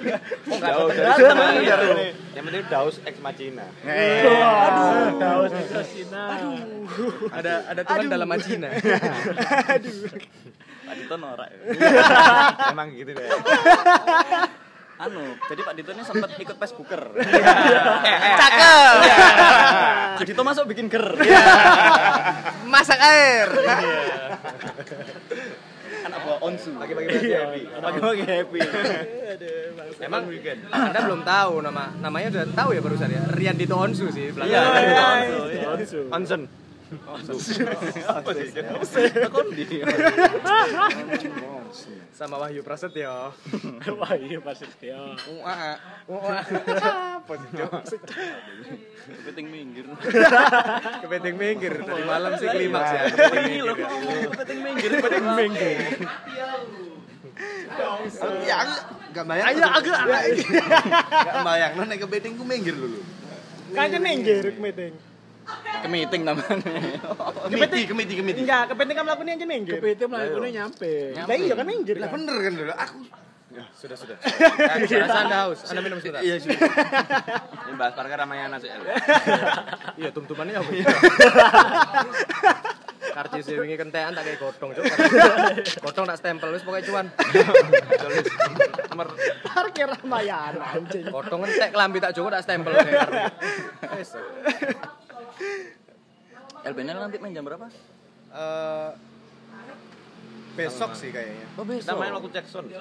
Oh, Daus dari Yang penting Daus ex Machina. Aduh, Daus bisa Cina. ada ada Tuhan dalam Majina Pak Dito norak. ya. Emang gitu deh. Anu, jadi Pak Dito ini sempat ikut Facebooker. cakep Pak Dito masuk bikin ger. masak air Anak buah Onsu. Pagi-pagi happy. Pagi-pagi happy. Emang Anda belum tahu nama namanya udah tahu ya barusan ya Rian Dito Onsu sih belakang. Iya, iya, Onsu. iya. Apa sih? Sama Wahyu Prasetyo. Wah, iya pasti ya. Apa sih? Kepiting minggir. Kepenting minggir dari malam sih klimaks ya. Ini loh, kepiting minggir. Kepiting minggir. Ya, aku gak bayang. Ayo agak. Gak bayang. Nek kebeting ku minggir dulu. Kayaknya minggir meeting. Kemiting namanya. Kemiti, kemiti, kemiti. Enggak, kepenting kamu lakukan aja minggir. Kepiting melakukannya nyampe. Lah iya kan minggir. Lah kan? bener kan dulu. Aku Sudah, sudah. Rasa Anda haus. Anda minum sebentar. Iya sudah. Ini bahas perkara Ramayana sih. Iya, tum-tumannya apa? Karcis e wingi kentekan tak kayak gotong, Cuk. Gotong tak stempel wis pokoke cuan. Nomor Parkir Ramayana anjing. Gotong entek kelambi tak joko tak stempel kayak. Wis. LBNL nanti main jam berapa? Eh, besok sih kayaknya. Oh kita besok. main waktu Jackson.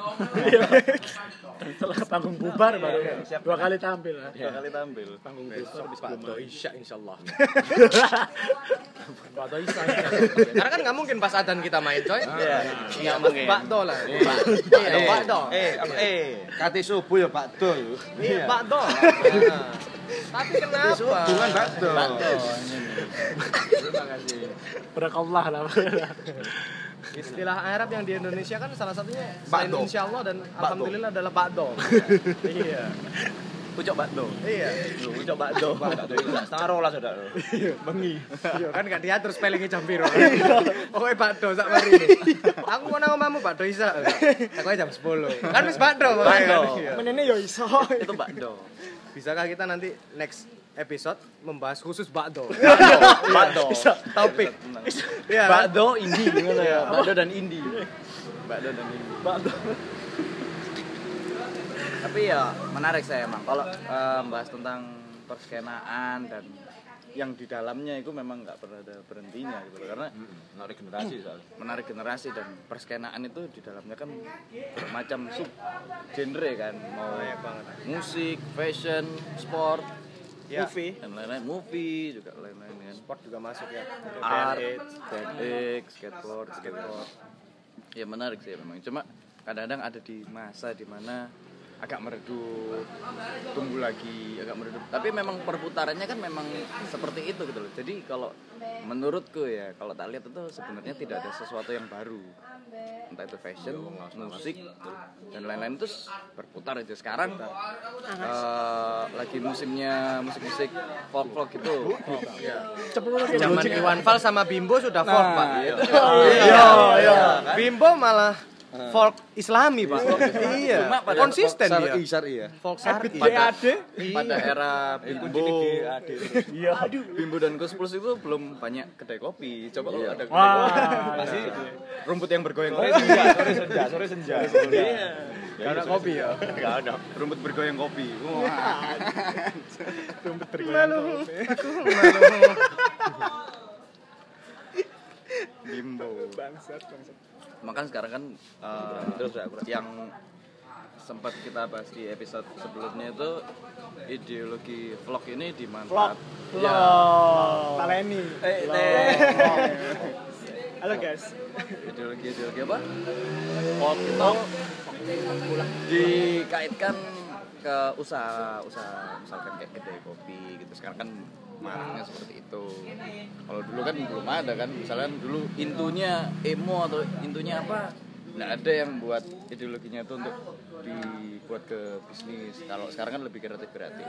Setelah panggung bubar baru dua kali tampil. ya. Dua kali tampil. Panggung Besok besar Pak Do Isya insyaallah. Pak Do. Karena kan nggak mungkin pas adzan kita main, coy. Iya. Mungkin. Pak Do lah. Iya, Pak Do. Eh, apa eh? Kati subuh ya Pak Do. Iya, Pak Do. Tapi kenapa? Bukan Pak Do. Terima kasih. Berakallah lah. Istilah Arab yang di Indonesia kan salah satunya selain Do. insya Allah dan alhamdulillah adalah Pak Do. iya. Pucuk bakdo. Iya. Pucuk bakdo. Setengah rolas sudah. Bengi. Iya kan gak diatur spellingnya jam piro. Pokoknya Pak Do sak mari. Aku mau nama omamu Pak Do Isa. Aku jam 10. Kan wis Pak Do. pokoknya Pak Do. kan. Iya. Menene yo iso. Itu bakdo. Bisakah kita nanti next episode membahas khusus bakdo? Bakdo. Topik. Iya. kan? Bakdo indie gimana ya? Bakdo dan indie. Bakdo dan indie. Bakdo. Tapi ya menarik saya emang kalau eh, bahas tentang perskenaan dan yang di dalamnya itu memang nggak pernah ada berhentinya gitu loh. karena Menarik generasi soalnya. menarik generasi dan perskenaan itu di dalamnya kan bermacam sub genre kan mau musik, fashion, sport, Ya. movie dan lain-lain, movie juga lain-lain kan. Sport juga masuk ya. art, BMX, skateboard, skateboard. Ya menarik sih memang. Cuma kadang-kadang ada di masa di mana agak meredup, tumbuh lagi, agak meredup. Tapi memang perputarannya kan memang seperti itu gitu loh. Jadi kalau menurutku ya, kalau tak lihat itu sebenarnya tidak ada sesuatu yang baru. Entah itu fashion, musik, dan lain-lain itu berputar aja. Sekarang eh, lagi musimnya musik-musik folk-folk gitu. Ya. Zaman Iwan Fals sama Bimbo sudah folk, Pak. Iya, iya. Bimbo malah folk Islami, Pak. Iya. Cuma pada- Konsisten dia. Syari syari ya. Folk syari. pada, pada era Bimbo, Iya. Bimbo dan Gus Plus itu belum banyak kedai kopi. Coba kalau ada kedai Wah. kopi, pasti Rumput yang bergoyang. Sore senja, sore senja. Gak ada kopi ya. nggak ada rumput bergoyang kopi. Malu. Bimbo. Bangsat, bangsat. Makan sekarang kan eh, terus yang sempat kita bahas di episode sebelumnya itu ideologi vlog ini dimanfaat. Ya. Taleni. Eh, eh. Halo guys. ideologi ideologi apa? Vlog itu dikaitkan ke usaha usaha misalkan kayak kedai kopi gitu sekarang kan maraknya seperti itu kalau dulu kan belum ada kan misalkan dulu intunya emo atau intunya apa nggak ada yang buat ideologinya itu untuk dibuat ke bisnis kalau sekarang kan lebih kreatif kreatif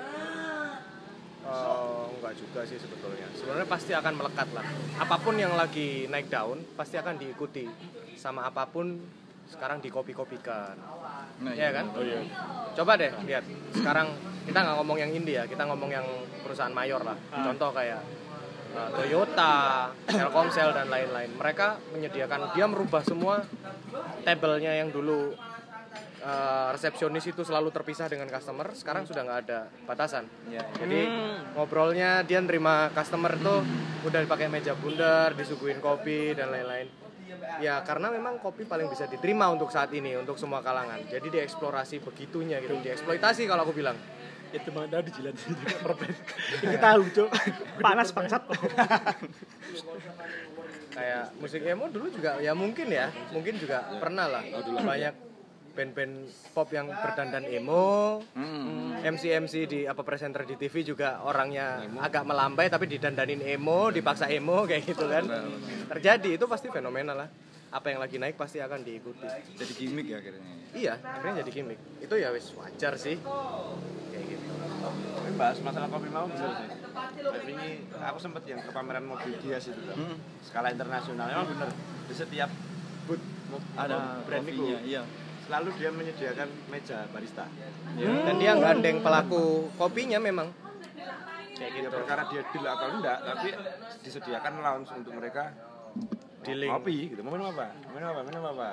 Oh, enggak juga sih sebetulnya. Sebenarnya pasti akan melekat lah. Apa pun yang lagi naik daun pasti akan diikuti sama apa pun sekarang dikopi-kopikan. nah Iya kan? Coba deh lihat. Sekarang kita nggak ngomong yang indie ya, kita ngomong yang perusahaan mayor lah. Contoh kayak uh, Toyota, Telkomsel dan lain-lain. Mereka menyediakan dia merubah semua tabelnya yang dulu uh, resepsionis itu selalu terpisah dengan customer. Sekarang sudah nggak ada batasan. ya, Jadi ngobrolnya dia nerima customer tuh udah pakai meja bundar, disuguhin kopi dan lain-lain. Ya karena memang kopi paling bisa diterima untuk saat ini untuk semua kalangan. Jadi dieksplorasi begitunya gitu, dieksploitasi kalau aku bilang. Itu mana dijilat perben. Ini tahu, Cuk. Panas bangsat. Kayak musik emo dulu juga ya mungkin ya, mungkin juga pernah lah. Banyak band-band pop yang berdandan emo, Hmm. MC-MC di apa presenter di TV juga orangnya agak melambai tapi didandanin emo, dipaksa emo kayak gitu kan. Terjadi itu pasti fenomenal lah. Apa yang lagi naik pasti akan diikuti. jadi gimmick ya akhirnya Iya, akhirnya jadi gimmick. Itu ya wis wajar sih. Kayak gitu. Tapi bahas masalah kopi mau bener sih. Tapi ini aku sempet yang ke pameran mobil Dias itu kan. Hmm. Skala internasional emang bener di setiap booth ada brand kopinya iya lalu dia menyediakan meja barista. Dan dia gandeng pelaku kopinya memang. Kayak gitu. perkara dia deal atau enggak, tapi disediakan lounge untuk mereka Dealing. kopi gitu. Mau minum apa? Mau minum apa? Minum apa?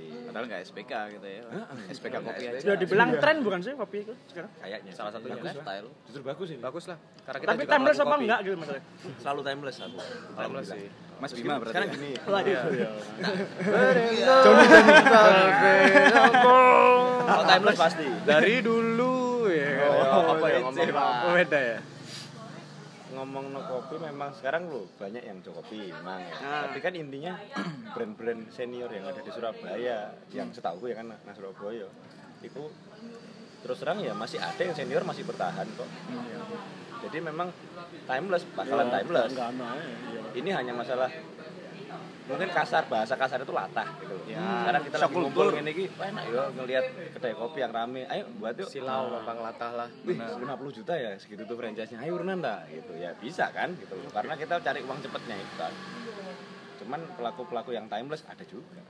Kopi. Padahal nggak SPK gitu ya. SPK kopi aja. Sudah dibilang tren bukan sih kopi itu sekarang? Kayaknya Salah satunya bagus lah. lifestyle. Justru bagus ini. Bagus lah. Karena kita Tapi juga timeless apa enggak gitu maksudnya? Selalu timeless aku. Timeless sih. Mas Bima berarti. Sekarang ya? gini. Oh, timeless pasti. Dari dulu ya. Oh, apa ya, ngomong Pak? apa beda ya? Ngomong no kopi memang sekarang loh banyak yang co kopi memang ya. Tapi kan intinya brand-brand senior yang ada di Surabaya yang setahu ya kan nah Surabaya itu terus terang ya masih ada yang senior masih bertahan kok. Jadi memang timeless, bakalan timeless. Enggak ana ya. Ini hanya masalah mungkin kasar bahasa kasar itu latah gitu loh. Ya, Sekarang kita lagi ngumpul ini wah enak ya ngelihat kedai kopi yang rame. Ayo buat yuk. Silau gampang latah lah. Wih, 50 juta ya segitu tuh franchise-nya. Ayo urunan dah gitu ya. Bisa kan gitu loh. Karena kita cari uang cepatnya itu kan. Cuman pelaku-pelaku yang timeless ada juga.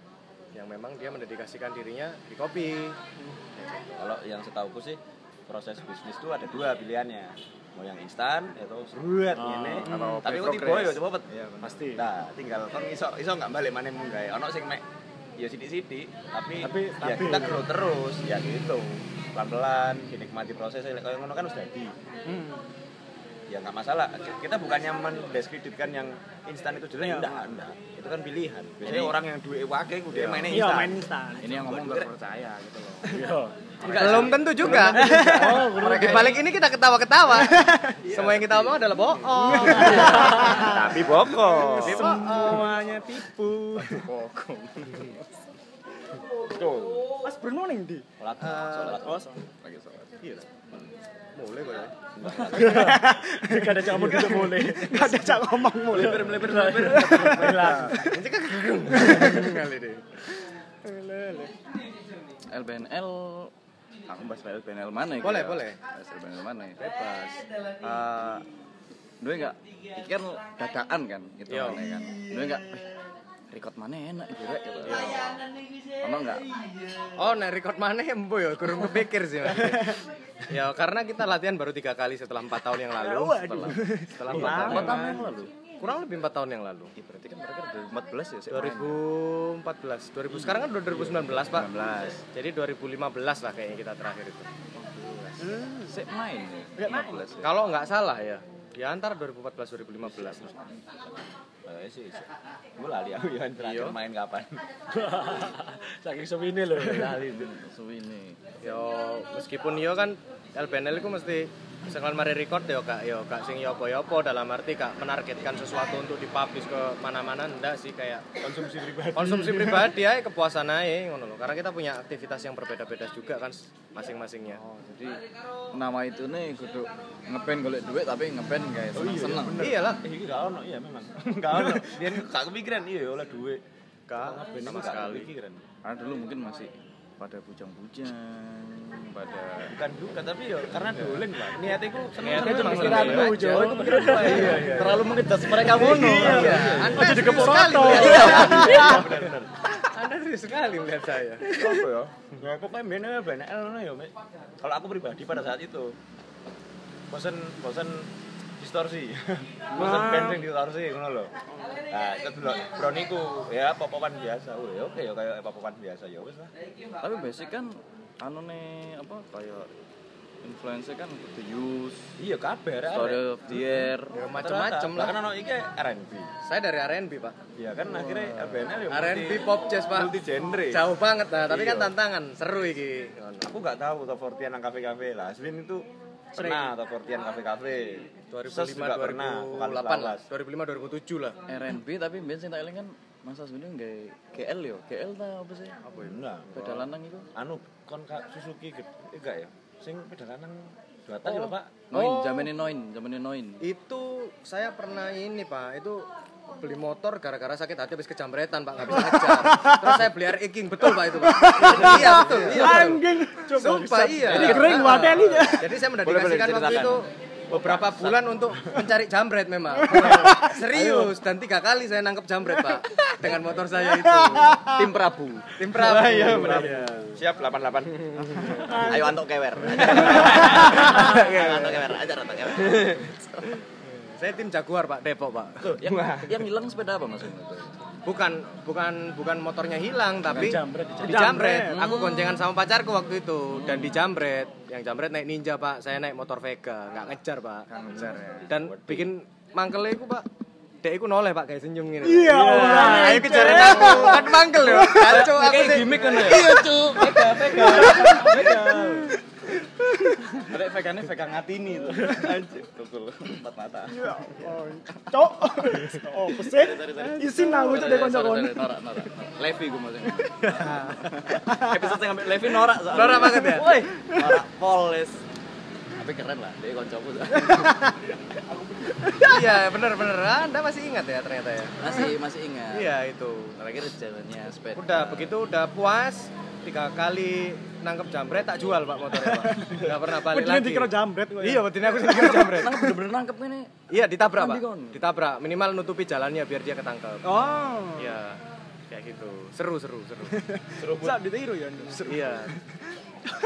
Yang memang dia mendedikasikan dirinya di kopi. Kalau yang setahuku sih proses bisnis itu ada dua pilihannya. Mau yang instan atau seruat ngene. atau Tapi kok tiba ya coba pet. Pasti. Nah, tinggal kan iso iso nggak balik mana mung gawe. Ono sing mek ya sithik-sithik, tapi, Tapi ya stabil. kita grow terus ya gitu. Pelan-pelan dinikmati prosesnya kayak ngono kan wis dadi. Ya nggak masalah. Kita bukannya mendiskreditkan yang instan itu jelek, enggak, enggak. Itu kan pilihan. Biasanya orang yang duwe wake mainnya Iya instan. main instan. Ini yang ngomong terpercaya gitu loh. Iya. Belum tentu juga. Di balik ini kita ketawa-ketawa. Semua yang kita omong adalah bohong. Tapi bokong. Semuanya tipu. Tuh. Mas Bruno ning di. Sholat, sholat. Lagi sholat. Iya. Mulai kok ya. Gak ada campur gitu boleh. Gak ada cak ngomong mulu. Melebar, melebar, melebar. Ini kan kagum. Kali deh. LBNL aku bahas LBNL mana ya? Boleh, Kira? boleh. Bahas LBNL mana ya? Bebas. Eh, Dua enggak iki kan dadakan kan gitu Yo. kan kan. Dua enggak eh, record mana enak gitu rek gitu. Ono enggak? Oh, nek record mana embo ya, kurang kepikir sih. Mas. ya karena kita latihan baru tiga kali setelah empat tahun yang lalu. Setelah, setelah empat tahun, yang lalu. Yang. Kurang lebih empat tahun yang lalu. Ih, berarti kan mereka 2014 ya sih main. 2014, 2000 sekarang kan udah 2019 pak. 19. Jadi 2015 lah kayaknya kita terakhir itu. Sik main ya. 15 ya. Kalau nggak salah ya, di antara 2014 2015. Kayaknya sih. Gue lali aku ya terakhir Iya. main kapan. Saking semini loh. Kali ini. Yo meskipun yo kan LBNL itu mesti misalkan mari record yo kak yo kak sing yo yopo dalam arti kak menargetkan sesuatu untuk dipublish ke mana-mana ndak sih kayak Konsumsi pribadi. konsumsi pribadi ya kepuasan aja ngono loh karena kita punya aktivitas yang berbeda-beda juga kan masing-masingnya Oh, jadi nama itu nih kudu ngepen golek duit tapi ngepen guys seneng-seneng. iyalah Eh, ini gak ono iya memang. Gak ono. Dia gak kepikiran iya oleh duit. kak sama sekali. Karena dulu mungkin masih pada bujang-bujang, pada Bukan juga tapi ya karena dolen lah. Niatnya ku. Niatnya cuma Pikiranmu, Jo. Iya, iya. terlalu mengejas mereka mono. Iya, Anda sekali foto. melihat saya. Anda serius sekali melihat saya. Apa ya? Ya pokoknya bener banyak ngono ya. Kalau aku pribadi pada saat itu bosen bosen distorsi. bosen band sing distorsi ngono lho. Nah, itu dulu broniku ya pop-popan biasa. Oh, ya oke ya kayak pop-popan biasa ya wis lah. Tapi basic kan anu nih apa kayak influencer kan the use, Iya kabeh arek. story of the year. Ya macam-macam lah. Kan ono iki R&B. Saya dari R&B, Pak. Iya kan akhirnya RBNL ya R&B pop jazz, Pak. multi genre. Jauh banget nah, tapi kan Iya. tantangan, seru iki. Aku nggak tahu top 40 nang kafe-kafe lah. Aswin itu pernah top 40 kafe-kafe. Ses 2005 juga pernah, vokalis 2008 lah. lawas. 2005 2007 lah. R&B tapi biar sing tak eling kan masa sebenarnya nggak KL yo, KL ta apa sih? Apa ya? Enggak. Beda lanang itu. Anu kon Kak Suzuki eh, enggak ya? Sing pedal lanang dua tas ya, Pak. Noin, Oh. noin, zamanin noin. Itu saya pernah ini, Pak. Itu beli motor gara-gara sakit hati habis kejamretan, Pak. Nggak bisa ngejar. Terus saya beli Air King, betul, Pak itu, Pak. iya, betul. Iya, betul. Anjing. Sumpah iya. Ini kering, wadeli. Jadi saya mendedikasikan waktu itu beberapa bulan untuk mencari jambret memang. Serius dan tiga kali saya nangkep jambret pak dengan motor saya itu. Tim Prabu. Tim Prabu. Iya, benar. Siap 88. Ayo antuk kewer. Ayo antuk kewer, ajar antuk kewer. Saya tim Jaguar pak Depok pak. Yang yang hilang sepeda apa Mas? Bukan bukan bukan motornya hilang tapi Dijambret, di jambret. Aku goncengan sama pacarku waktu itu dan di jambret. Yang jambret naik Ninja pak, saya naik motor Vega, nggak ngejar pak. Ngejar ya. Dan bikin mangkelnya itu pak. Dek iku noleh pak kayak senyum gini. Iya, Nah, ayo kejarin aku kan mangkel yo. Kacau aku sih. gimmick kan ya? Iya cuk. Ada vegannya vegan ngatini tuh. Anjir, tukul empat mata. Cok. Oh, pesek. Isin aku cok dek kanca-kanca. Norak, norak. Levi gue maksudnya. Episode yang ngambil Levi norak soalnya. Norak banget ya? Woi, norak polis. Tapi keren lah, dia koncoku. Iya bener bener. Anda masih ingat ya ternyata ya. Masih masih ingat. Iya itu. Terakhir jalannya sepeda. Udah begitu udah puas tiga kali nangkep jambret tak jual pak motornya pak. Gak pernah balik lagi. dikira jambret ya. Iya, wedine aku dikira jambret. Nangkep bener-bener nangkep ini. Iya, ditabrak, Pak. Ditabrak, minimal nutupi jalannya biar dia ketangkep. Oh. Iya. Kayak gitu. Seru, seru, seru. Bisa ditiru ya. iya.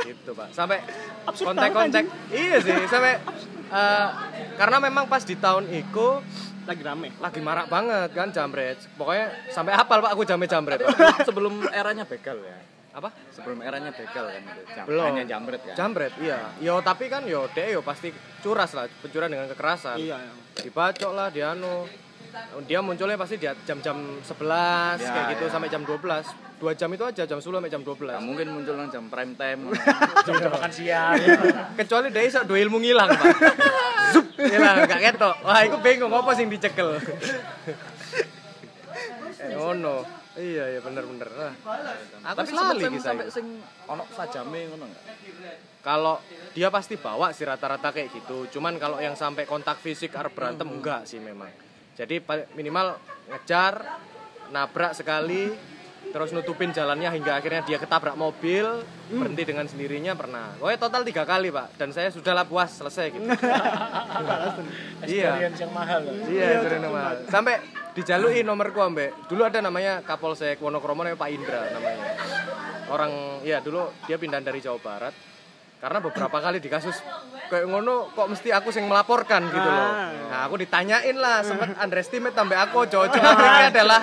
Gitu, Pak. Sampai kontak-kontak. Iya sih, sampai eh, karena memang pas di tahun itu Lagi rame. lagi marak banget kan jambret. Pokoknya sampai hafal Pak aku jamnya jambret. Pak. Sebelum eranya begal ya. Apa? Sebelum eranya begal kan. Jam- Belum. Hanya jambret kan. Jambret, iya. Yo tapi kan yo dek yo pasti curas lah, pencurian dengan kekerasan. Iya. dibacok lah dia anu dia munculnya pasti di jam-jam 11 Ya, kayak gitu ya. sampai jam 12 dua jam itu aja jam 10 sampai jam 12 Nah, mungkin muncul nang jam prime time. Jam makan siang. kecuali dia iso dua ilmu ngilang pak. Zup ngilang gak ketok. Wah aku bingung apa sing dicekel? Eh, ngono. Iya iya bener bener. Nah, aku Tapi selalu sampai sing ono sajame ngono enggak? kalau dia pasti bawa sih rata-rata kayak gitu. Cuman kalau yang sampai kontak fisik arep berantem enggak sih memang. Jadi minimal ngejar nabrak sekali terus nutupin jalannya hingga akhirnya dia ketabrak mobil berhenti dengan sendirinya pernah. Pokoknya total tiga kali pak. Dan saya sudahlah puas selesai gitu. Iya. Yang mahal. loh. iya itu nama sampai dijalui nomorku ambek dulu ada namanya Kapolsek Wonokromo namanya Pak Indra namanya. Orang ya dulu dia pindah dari Jawa Barat. Karena beberapa kali di kasus kayak ngono kok mesti aku sing melaporkan gitu loh. Nah aku ditanyain lah sempat underestimate sampai aku cocok ini adalah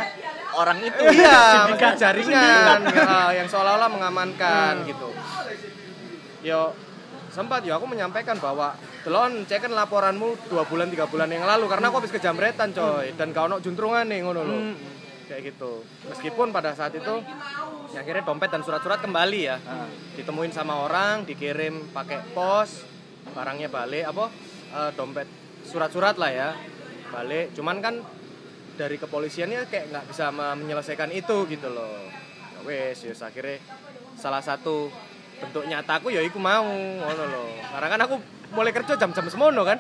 Orang itu. Iya mesti jaringan ya, yang seolah-olah mengamankan gitu. Yo sempat yo aku menyampaikan bahwa Telon cek kan laporanmu dua bulan tiga bulan yang lalu karena aku habis kejamretan coy dan kau nok juntrungan nih ngono loh kayak gitu. Meskipun pada saat itu ya akhirnya dompet dan surat-surat kembali ya. Ditemuin sama orang dikirim pakai pos barangnya balik apa eh, dompet surat-surat lah ya balik. Cuman kan dari kepolisiannya kayak nggak bisa me- menyelesaikan itu gitu loh. Ya wes yus akhirnya salah satu bentuk nyataku ya iku mau ngono loh. Karena kan aku mulai kerja jam-jam semono kan?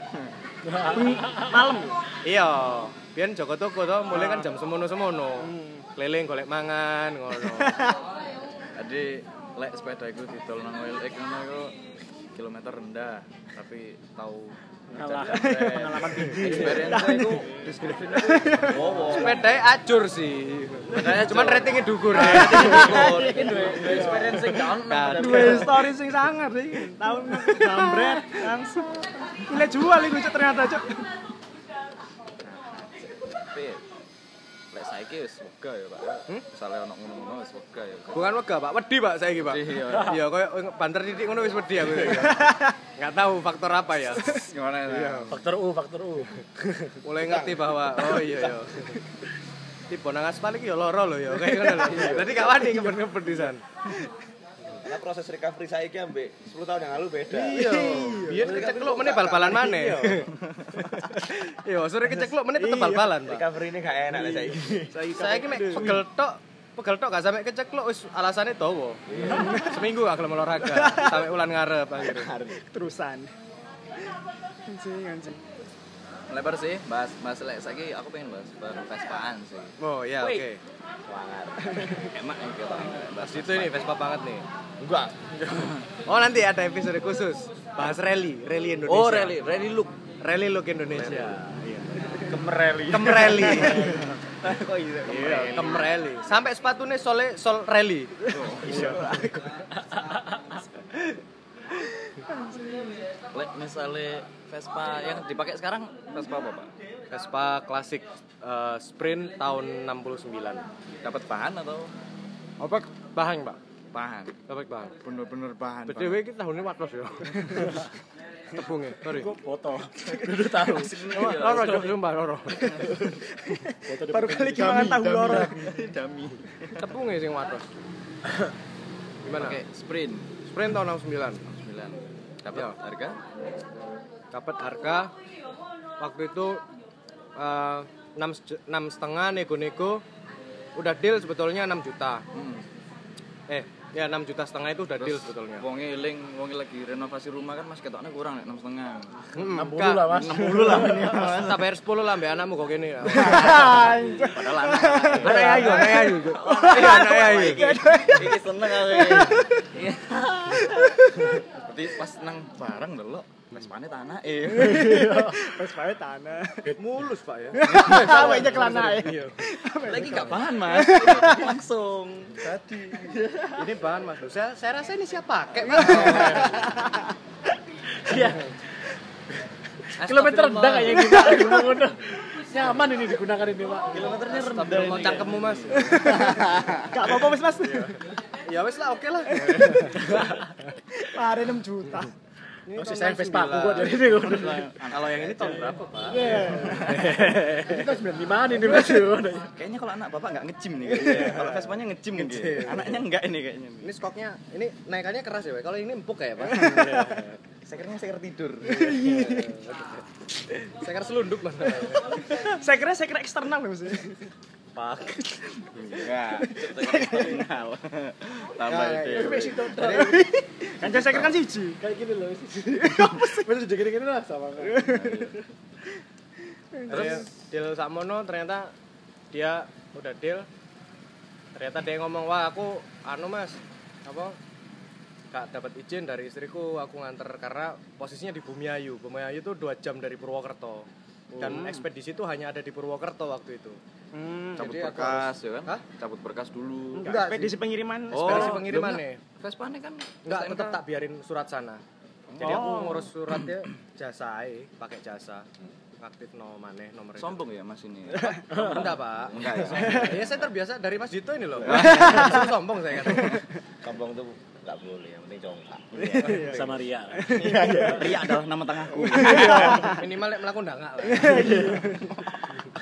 Malam. iya. Biar Joko Toko tuh mulai kan jam semono semono keliling golek mangan ngono. Jadi lek sepeda iku didol nang oil ngono iku kilometer rendah tapi tahu Ngalah. pengalaman experience iku deskripsinya wow sepedanya ajur sih. Sepedanya cuman ratingnya dukur. Ya duwe experience sing down Dua story sing sangar sih. Tahun jambret langsung. Pilih jual cok ternyata cok. Lek saiki wis wega ya Pak. Misale ono ngono-ngono wis wega ya. bukan wega pak wedi pak saya pak Iya. iya kayak banter titik ngono wis wedi aku nggak tahu faktor apa ya Gimana ya? Faktor U, faktor U. mulai ngerti bahwa oh iya iya tipe nang aspal iki ya loro lho ya kayak ngono lho dadi gak wani ngebet-ngebet di sana Proses recovery saya ki ambek 10 tahun yang lalu beda. iya. Biar kecekluk meneh bal-balan maneh. iya. Sore kecekluk meneh tetep bal-balan pak. Recovery ini gak enak lah saya. saya ini mek pegel tok pegel tok gak sampai kecekluk wis alasannya dawa. Seminggu gak gelem olahraga sampai ulan ngarep akhirnya. Terusan. Anjing anjing. Lebar sih, bahas bahas lek saiki aku pengen bahas bahas Vespaan sih. oh ya oke Emak gitu. Bahas itu ini Vespa banget nih. Enggak. Oh nanti ada episode khusus bahas rally, rally Indonesia. Oh, rally, rally look. Rally Look Indonesia. Iya. Kemereli. Kemreli. Kok iya? Iya, kemreli. Sampai sepatunya sole sol rally. Lek misalnya Vespa yang dipakai sekarang Vespa apa, Pak? Vespa klasik eh, sprint tahun 69. Dapat bahan atau Apa bahan, Pak? bahan? Dapat bahan. Bener-bener bahan. BTW iki tahunnya watos ya. Tepungnya, sorry. Gue foto. Kudu tahu. Loro jok sumpah loro. Baru kali gimana tahu Dami, loro. Dami. Dami. Tepungnya sing watos. Gimana? Oke, sprint Sprint tahun 69. 9. Dapat Ya. harga? Dapat harga waktu itu eh, enam enam setengah nego-nego udah deal sebetulnya 6 juta. Hmm. Eh, ya 6 juta setengah itu udah deal sebetulnya. Wonge eling, wonge lagi renovasi rumah kan masih ketoknya kurang nek 6 setengah. Hmm, 60 lah mas. 60 lah ini. Tak bayar 10 lah mbak anakmu kok gini. Padahal anak. Anak ayu, anak ayu. Iya, anak ayu. Iki seneng aku. Iya. Berarti pas nang barang delok Vespane tanah eh. Pas bae tanah. Mulus, Pak ya. Awake kelana Iya. Lagi gak bahan, Mas. Langsung. Tadi. Ini bahan Mas. Saya, saya rasa ini siap pakai, Mas. Iya. Kilometer rendah kayak. Ngono. Nyaman ini digunakan ini Pak. Kilometernya rendah mau cangkemmu, Mas. Gak apa-apa wis Mas. Ya wes lah, oke lah. Pare 6 juta. Ini Oh, sisain Vespa aku 69. kok dari ini. Kalau yang ini tahun berapa, Pak? Ini tahun 95 ini Mas. Kayaknya kalau anak bapak nggak ngejim nih kayaknya. Kalau Vespanya ngejim mungkin. Anaknya enggak ini kayaknya. Ini skoknya, ini naikannya keras ya, Pak. Kalau ini empuk kayak, Pak. Sekernya seker tidur. Saya Mas. Saya kira saya kira eksternal Mas. Pak. Enggak. Tambah Ya, itu. Kan saya kira kan siji. Kayak gini loh. Jadi gini-gini lah sama kan. Terus deal Samono ternyata dia udah deal. Ternyata dia ngomong, "Wah, aku anu, Mas. Apa? Gak dapat izin dari istriku, aku nganter karena posisinya di Bumiayu. Bumiayu itu dua jam dari Purwokerto. Dan ekspedisi itu hanya ada di Purwokerto waktu itu. Hmm. Cabut Jadi berkas ya kan? Hah? Cabut berkas dulu. Enggak Ekspedisi pengiriman. ekspedisi Oh, pengiriman belum nih. Vespanya kan Enggak, tetap tak biarin surat sana. Jadi aku Oh. ngurus suratnya jasa pakai jasa. Aktif no maneh nomor itu. sombong ya Mas ini. Enggak, Pak. Enggak ya. Ya saya terbiasa dari Mas Dito ini loh. Sombong saya kata. Sombong tuh nggak boleh, yang penting congkak. Sama Ria. Ria adalah nama tengahku. Minimal lek mlaku ndangak lah.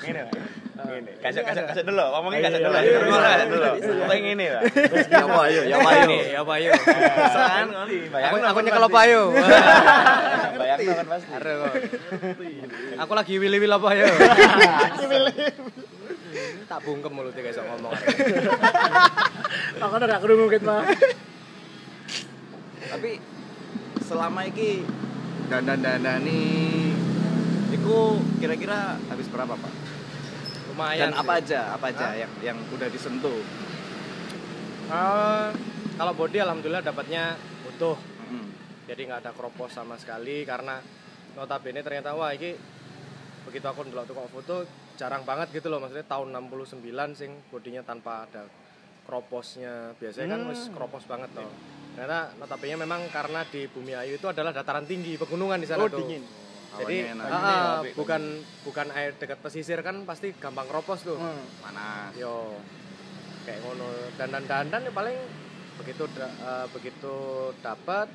Ngene, Pak. Ngene. Kasih kasih kasih dulu, ngomongin Iya, kasih dulu. iya, iya. Kasih dulu. Kayak ngene, Pak. ya apa ayo, ya. Ini, ya Pak yo. Kan Aku nyekel yo. Bayangno kan pasti. Aku lagi wili-wili apa yo. Tak bungkem mulutnya guys ngomong. Aku udah mungkin Pak. Selama iki dandan-dandani iku kira-kira habis berapa, Pak? Lumayan. Dan apa sih. aja? Apa aja Hah? yang yang udah disentuh? Eh, kalau body alhamdulillah dapatnya utuh. Hmm. Jadi nggak ada kropos sama sekali karena notabene ternyata wah ini begitu aku ndelok tukang foto jarang banget gitu loh maksudnya tahun 69 sing bodinya tanpa ada kroposnya biasanya kan wis kropos banget toh ternyata notabene memang karena di Bumi Ayu itu adalah dataran tinggi pegunungan di sana Oh, tuh. dingin. jadi enak. ah, ah, bukan bukan air dekat pesisir kan pasti gampang kropos tuh. Panas. yo. Kayak ngono. Dandan dandan ya paling begitu da- eh, begitu dapat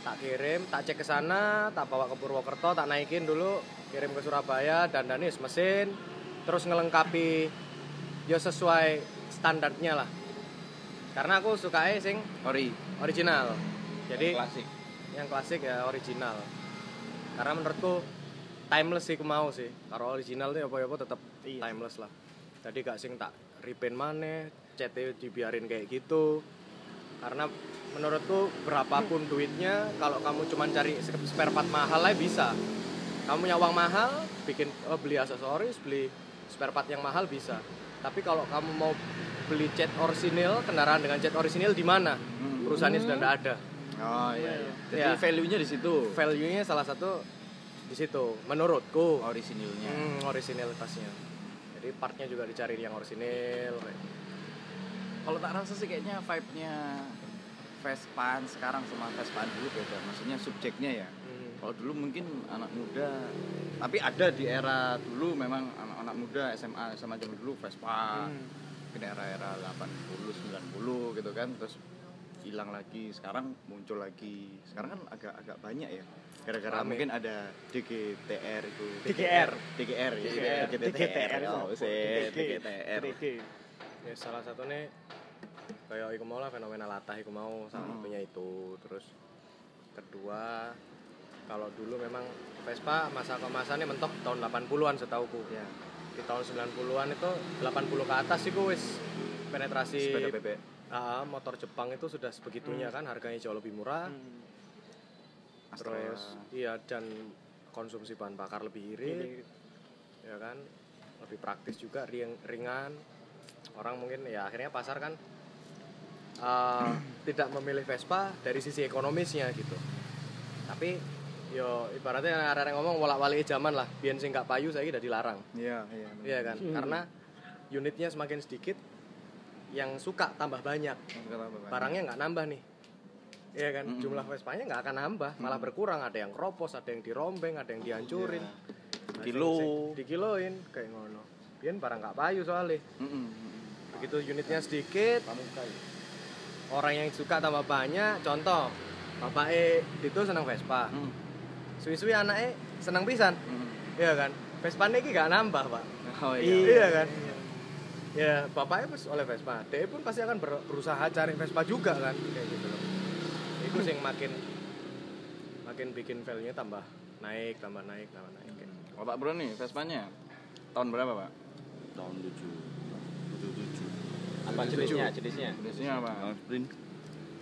tak kirim tak cek ke sana tak bawa ke Purwokerto tak naikin dulu kirim ke Surabaya dandannya wis mesin terus ngelengkapi ya sesuai standarnya lah karena aku suka sing Ori. original. Jadi klasik. yang klasik ya original. Karena menurutku timeless sih aku mau sih. Kalau original tuh apa-apa tetap timeless lah. Jadi gak sing tak repaint maneh cat dibiarin kayak gitu. Karena menurutku berapapun duitnya kalau kamu cuma cari spare part mahal aja bisa. Kamu punya uang mahal bikin oh, beli aksesoris beli spare part yang mahal bisa. Tapi kalau kamu mau beli cat orisinil kendaraan dengan cat orisinil di mana? Perusahaannya sudah tidak ada. Oh iya iya. Jadi Ya. value-nya di situ. value-nya salah satu di situ menurutku. Orisinilnya. Hmm, orisinalitasnya jadi partnya juga dicari yang orisinil kayak kalau tak rasa sih kayaknya vibe-nya Vespan sekarang sama Vespan dulu beda. Maksudnya subjeknya ya. Hmm. kalau dulu mungkin anak muda tapi ada di era dulu memang anak-anak muda SMA sama zaman dulu Vespa mungkin era-era 80 90 gitu kan terus hilang lagi sekarang muncul lagi. Sekarang kan agak agak banyak ya. Gara-gara mungkin ada DGTR itu. DGR. DGR ya. DGTR DGTR ya salah satunya kayak iku mau lah fenomena latah iku mau salah Hmm. satunya itu. Terus kedua kalau dulu memang Vespa masa kemasannya mentok tahun 80-an setauku ya di tahun 90-an itu 80 ke atas sih wis penetrasi sepeda bebek Ah, motor Jepang itu sudah sebegitunya kan harganya jauh lebih murah. Astra terus iya dan konsumsi bahan bakar lebih irit ya kan? Lebih praktis juga ring, ringan. Orang mungkin ya akhirnya pasar kan eh, tidak memilih Vespa dari sisi ekonomisnya gitu. Tapi yo ibaratnya ada yang ngomong bolak balik zaman lah biar sing nggak payu saya udah dilarang iya iya iya kan karena unitnya semakin sedikit yang suka tambah banyak barangnya nggak nambah nih Iya kan, Mm-mm. jumlah Vespanya nggak akan nambah, malah berkurang. Ada yang keropos, ada yang dirombeng, ada yang dihancurin, Ada Kilo. yang sing- dikiloin kayak ngono. Biyen barang nggak payu soalnya. Mm-mm. Begitu unitnya sedikit, orang yang suka tambah banyak. Contoh, bapak E itu senang Vespa, Mm. Suwi-suwi anaknya senang pisan, Mm. iya kan. Vespa ini gak nambah pak, oh iya, kan. Ya bapaknya pas oleh Vespa, dia pun pasti akan ber- berusaha cari Vespa juga kan, kayak gitu loh. Itu sih yang makin makin bikin value-nya tambah naik, tambah naik, tambah naik. Kayak. Kalau Pak Bro nih, Vespanya tahun berapa Pak? tahun 7 77 Apa jenisnya? Jenisnya? Jenisnya apa? tahun sprint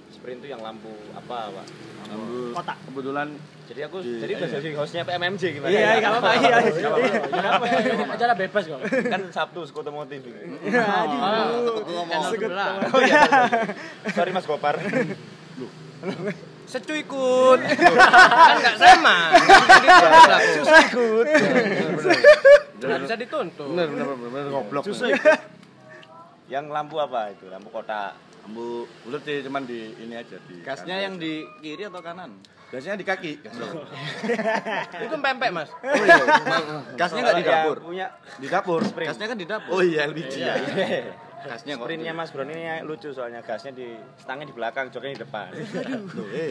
Sprint itu yang lampu apa, Pak? Lampu Kotak. kebetulan Jadi aku Di- jadi udah iya. jadi hostnya PMMJ gimana? Iya, nggak apa-apa, iya. Kenapa? Ini acara bebas kok. kan Sabtu ini. Channel sebelah. Oh iya. Sorry Mas Gopar. Secu ikut. kan nggak sama. Susah ikut. Nggak bisa dituntut. bener bener bener, bener goblok Susah Yang lampu apa itu? Lampu kotak. Lampu bulat sih cuman di ini aja di Gasnya yang di kiri atau kanan? gasnya di kaki gasnya. Itu pempek mas. oh iya Gasnya nggak di dapur. Punya di dapur Gasnya kan di dapur. oh iya LPG ya Gasnya kok. Sprintnya Mas Bro ini lucu soalnya gasnya di stangnya di belakang, joknya di depan. Tuh, eh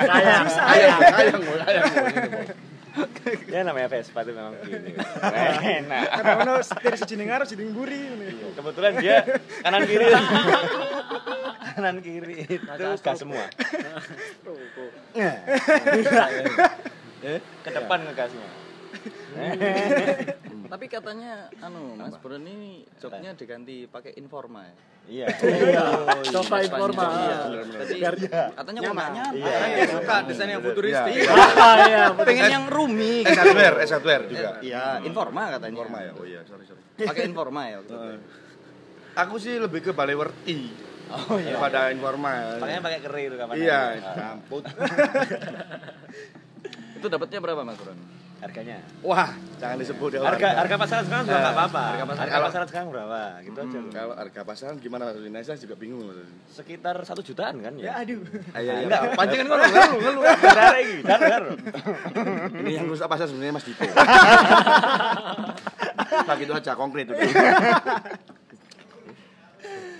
Sayang. ayang ayang boy ayang boy. ya namanya Vespa itu memang gini. Enak. Karena ono setir siji ning ngarep siji mburi ngene. Kebetulan dia kanan kiri. kanan kiri itu gas semua. Ke depan ngegasnya. Tapi katanya anu Mas Bro ini joknya diganti pakai Informa ya. Iya. Coba informa. Iya. Jadi katanya nyaman. Iya. Yang suka desain yang futuristik. Iya. Iya. Pengen yang roomy. S hardware S hardware juga Iya, Informa katanya. Informa ya oh iya sorry sorry Pakai Informa ya. Eh, aku sih lebih ke Balewerti Oh iya. daripada Informa Pakainya pakai keri itu kapan? iya camput Itu dapatnya berapa Mas Bro? Harganya. wah jangan disebut ya Harga harga pasaran sekarang juga nggak apa-apa. harga Harga, pasaran- pasaran sekarang berapa? Gitu aja. loh. kalau harga pasaran gimana Mas Rina saya juga bingung Mas Sekitar satu jutaan kan ya? aduh. Ayo, ayo. Enggak, pancingan ngono ngono ngono. Benar lagi. Benar. Ini yang rusak pasar sebenarnya Mas Dito. Pak itu aja konkret udah.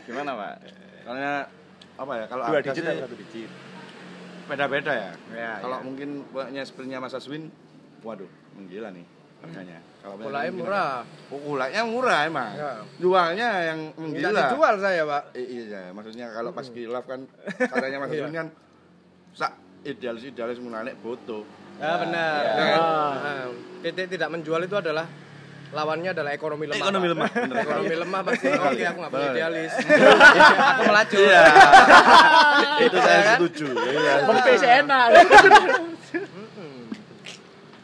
Gimana Pak? Karena apa ya kalau Dua digit satu digit? beda-beda ya. Ya, kalau ya. mungkin punya sprintnya Mas Aswin, waduh, menggila nih harganya. Kalau punya mungkin- murah. Oh, murah emang. Ya. Jualnya yang Nggak menggila. dijual saya pak. Eh, iya, maksudnya kalau pas kilaf kan katanya Mas Iya. Aswin kan sak idealis idealis menarik foto. Ya benar. Ya. Nah, titik tidak menjual itu adalah lawannya adalah ekonomi lemah. Ekonomi Pak. lemah, bener. ekonomi lemah pasti. Oke, aku nggak boleh Bener. idealis. aku melaju. Iya. Itu saya Iya kan? setuju. Iya. Sih enak.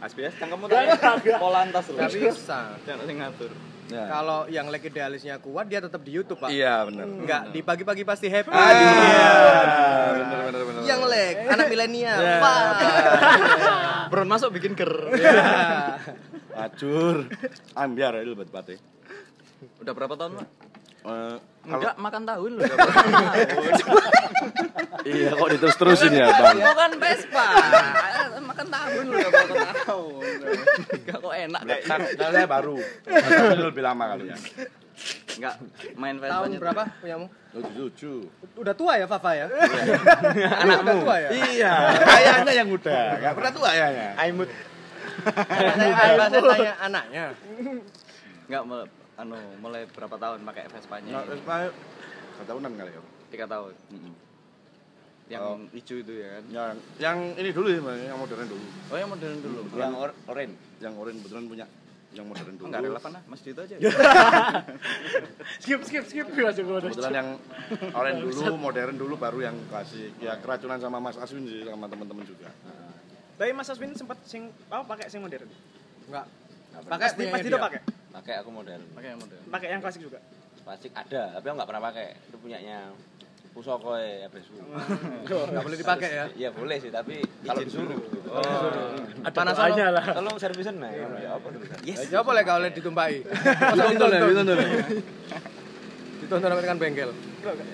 Asbias cangkemmu tak pola antas loh. Nggak bisa. Jangan sing ngatur. Ya. Kalau yang leg idealisnya kuat dia tetap di YouTube, Pak. Iya, benar. Enggak, di pagi-pagi pasti happy. Iya. Benar benar benar. Yang leg, anak milenial. Ya. Pak. Beron masuk bikin ger. Ya. Acur. Ambiar itu buat pate. Udah berapa tahun, Pak? Eh, Enggak, makan tahun tahun. iya kok diterus-terusin ya, Bang. Mau kan Vespa. makan tahun tahun. Enggak kok enak. Kalau saya baru. Tapi lebih lama kali ya. Enggak main Vespa. Tahun berapa punyamu? Tujuh. Udah tua ya Fafa ya? Anakmu. Udah tua ya? Iya, kayaknya yang muda. Enggak pernah tua ya. Aimut. Saya saya tanya anaknya. Enggak anu mulai berapa tahun pakai Vespanya? Nah, Vespa tahunan kali ya. Tiga tahun. Yang Oh. hijau itu ya kan? Yang yang ini dulu ya, Bang, yang modern dulu. Oh yang modern dulu. Yang or- orange. Yang orange betulan punya yang modern dulu. Enggak relevan lah, Mas Dito aja. skip skip skip langsung gue Kebetulan yang orange dulu, modern dulu baru yang klasik. Ya keracunan sama Mas Aswin sih sama teman-teman juga. Tapi Mas Aswin sempat sing apa pakai sing modern. Enggak. Pakai pasti itu pakai. Pakai aku modern. Pakai yang modern. Pakai yang klasik juga. Plastik ada, tapi aku nggak pernah pakai. Itu punyanya Pusoko ya, Besu. Enggak boleh dipakai ya. Iya boleh sih, tapi kalau disuruh. ada Panas doanya lah Tolong servisan nah. Ya apa gitu. Yes. Ya boleh kalau. Ditonton ya, ditonton ya. Ditonton sampai dengan bengkel.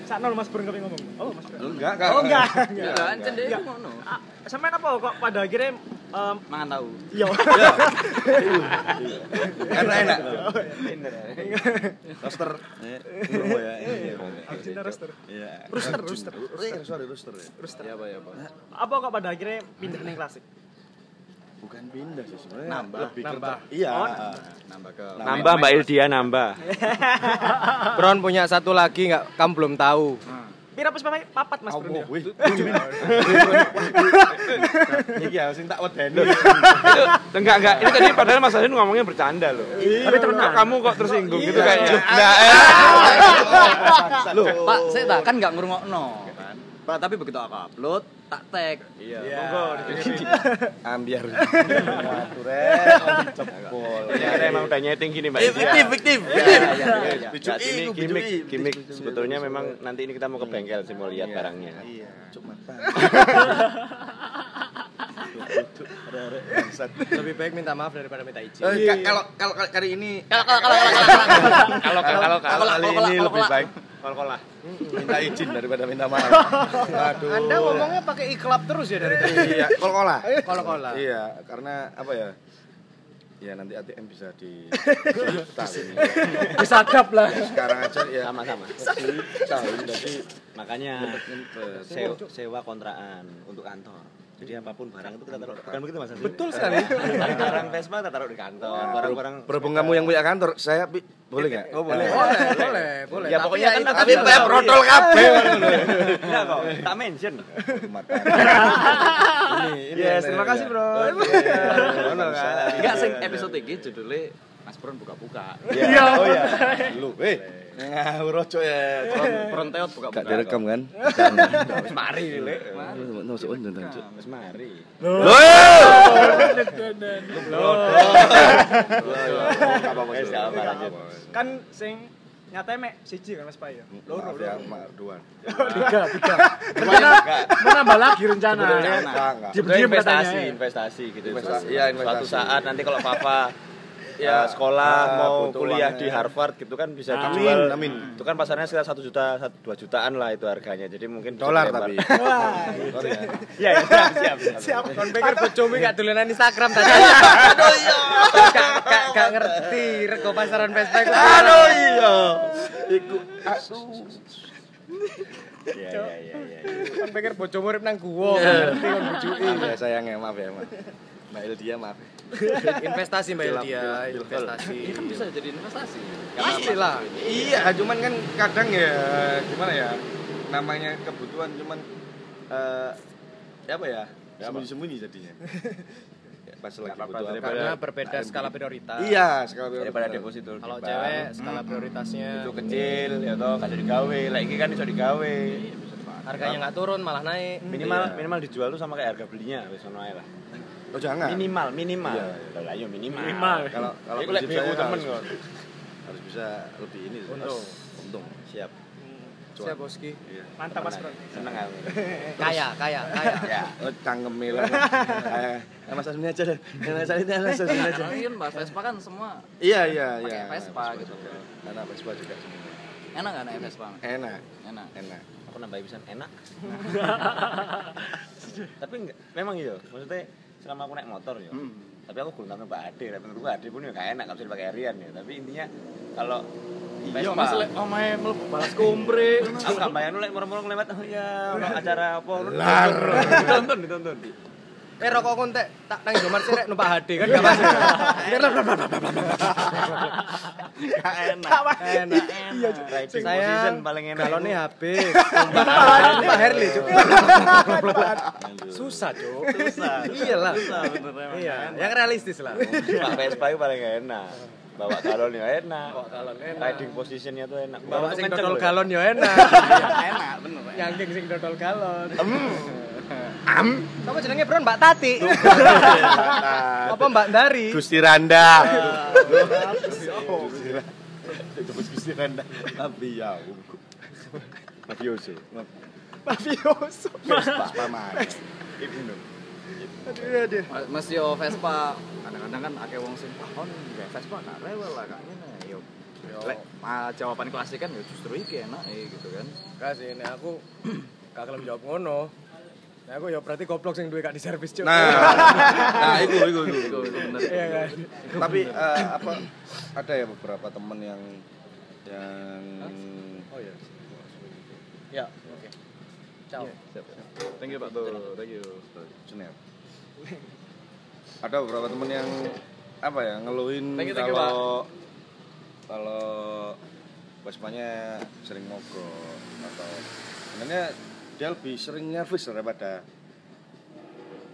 Sakno Mas Bro ngomong. Oh Mas Bro. Enggak, enggak. Oh enggak. Ya kan cendek ngono. Ah, Sampean apa kok pada akhirnya em, Mangan tahu. iya Karena enak. Bener. Roster. Ya. Iya. cinta roster. Iya. Rooster, rooster. Eh, sorry, roster ya. Ya apa ya apa. Apa kok pada akhirnya pindah ning klasik? Bukan pindah sih sebenarnya. Nambah. Lebih Nambah. ke- Iya. Oh, Nambah ke Nambah Mbak Ildia nambah. Bron punya satu lagi nggak kamu belum tahu. Pira pas papat Mas Bro. Allah, ya? wih. Iki ya sing tak wedeni. Enggak, enggak. Ini tadi padahal Mas Adin ngomongnya bercanda loh. Tapi kok kamu kok tersinggung gitu kayaknya. Nah, eh. Loh, Pak, saya tak kan enggak ngrungokno kan. Pak, tapi begitu aku upload, tak tag. Iya, monggo. Ambiar. Waduh, rek. Cepol. Ya, ada emang udah nyeting gini, Mbak. Fiktif, fiktif. Enggak, ini gimmick, gimmick. Sebetulnya memang nanti ini kita mau ke bengkel sih mau lihat barangnya. Iya, cuma Lebih baik minta maaf daripada minta izin. Eh, ka- kalau kalau kali- ini Kalau kalau kalau kalau Kalau kalau kalau kali kalau- ini kalau- lebih kalau- baik kol-kolah. minta izin daripada minta maaf. Aduh. Anda ngomongnya pakai iklap terus ya dari tadi. Iya, kol-kola. Kola-kola. Iya, karena apa ya? Ya nanti ATM bisa di ini. disadap lah Sekarang aja ya Sama-sama. tahu jadi Makanya sewa kontrakan untuk kantor. Jadi apa pun barang itu kita taruh. Bukan begitu Mas? Betul sekali. Barang Vespa kita taruh di kantor. Barang-barang Berhubung kamu yang punya kantor, saya boleh nggak? Oh Boleh, boleh, boleh. Ya, Tapi pokoknya kan Tapi saya protol kabeh. Enggak kok, tak mention. Ini, ini. Yes, terima kasih, Bro. Ngono kan. Enggak sing episode iki judulnya Mas Bron buka-buka. Iya. Oh iya. Lu, eh. Ngawur ojo ya. Fronteot buka-buka. Gak direkam kan? Wis mari Lek. Masuk on dan Wis mari. Kan sing nyata mek siji kan Mas Pai ya. Loro ya, Mak Duan. tiga tiga rencana menambah lagi rencana investasi, investasi gitu. Iya, investasi. Suatu saat nanti kalau Papa ya Ah, sekolah ah, mau kuliah di Harvard gitu kan bisa Amin, dijual. amin. Itu kan pasarnya sekitar satu juta, satu dua jutaan lah itu harganya. Jadi mungkin Dolar tapi. Ya. Iya, iya, siap, siap, siap. Siap. Kon pikir bojomu gak dolanan Instagram tadi. Aduh iya. Gak ngerti rego pasaran iku. Aduh iya. Iku aduh. Iya, iya, iya, iya. Kon pikir bojomu urip nang gak Ngerti kon. Maaf ya sayang ya, maaf ya, maaf. Mbak Ildia maaf. Investasi Mbak kilap. investasi. Itu bisa jadi investasi. Pastilah. Iya, cuman kan kadang ya gimana ya? Namanya kebutuhan cuman eh ya apa ya? Sembunyi-sembunyi jadinya. Ya, Pas lagi apa-apa, butuh apa. Karena berbeda skala prioritas. Iya, sekali Daripada deposito Kalau cewek skala prioritasnya itu kecil ya toh gak bisa digawe. Lah iki kan iso digawe. harganya nggak turun malah naik. Minimal Iya. minimal dijual tuh sama kayak harga belinya wis ono ae lah. Oh jangan. Minimal, minimal. Iya, Lah iya minimal. minimal Kalau kalau prinsip saya temen harus- kok. harus bisa lebih ini sih. Untung. untung Siap. Siap Boski. iya Mantap Mas Bro. Seneng aku. Kaya, kaya, kaya. Ya. oh cangkem lah eh mas Asmi aja deh yang saya ini mas Asmi aja Karena kan bahas Vespa kan semua iya iya Pakai iya Vespa gitu. anak Vespa juga semuanya enak kan naik Vespa? enak Enak. enak Aku nambah bisa enak. Tapi enggak, memang iya. Maksudnya selama aku naik motor ya. Hmm. Tapi aku belum tahu Mbak Ade. Tapi menurutku Ade pun ya gak enak, gak bisa dipakai harian ya. Tapi intinya kalau Iya, Mas lek omahe mlebu balas kumpre. aku gak bayang lek murmur lewat oh ya acara apa ditonton ditonton Eh rokok kon tek tak nang Indomaret sih rek numpak HD kan gak masuk. gak enak Enak. iya riding Sayang, position paling enak galonnya habis. Numpak numpak Harley, Cuk. Susah, Cuk. susah Iyalah. Iya, yang realistis lah. Pak Vespa itu paling enak bawa galonnya enak Bawa galon enak. riding positionnya tuh enak Bawa Untuk sing dodol galon yo enak. enak bener. Nyangking sing dodol galon. Am. Kamu jenenge Bron Mbak Tati. Apa Mbak Dari? Gusti Randa Gusti Randa tapi ya mafioso Mafioso. Vespa ibu Aduh, aduh. Ma- Mas yo Vespa kadang-kadang kan akeh wong sing ah gak Vespa gak rewel lah kak ngene yo. Lek ah, jawaban klasik kan ya justru iki enak eh gitu kan. Kasih ini aku gak kelem jawab ngono. Nah, aku ya berarti goblok sing duwe gak diservis, Cuk. nah nah itu itu itu Itu itu bener. Iya kan. tapi eh, apa ada ya beberapa temen yang yang Oh iya. Ya, oke. Ciao. Siap, siap. Thank you Pak Tur. Thank you. Snap. ada beberapa temen yang apa ya ngeluhin kalau kalau Vespanya sering mogok atau sebenarnya dia lebih sering nervous daripada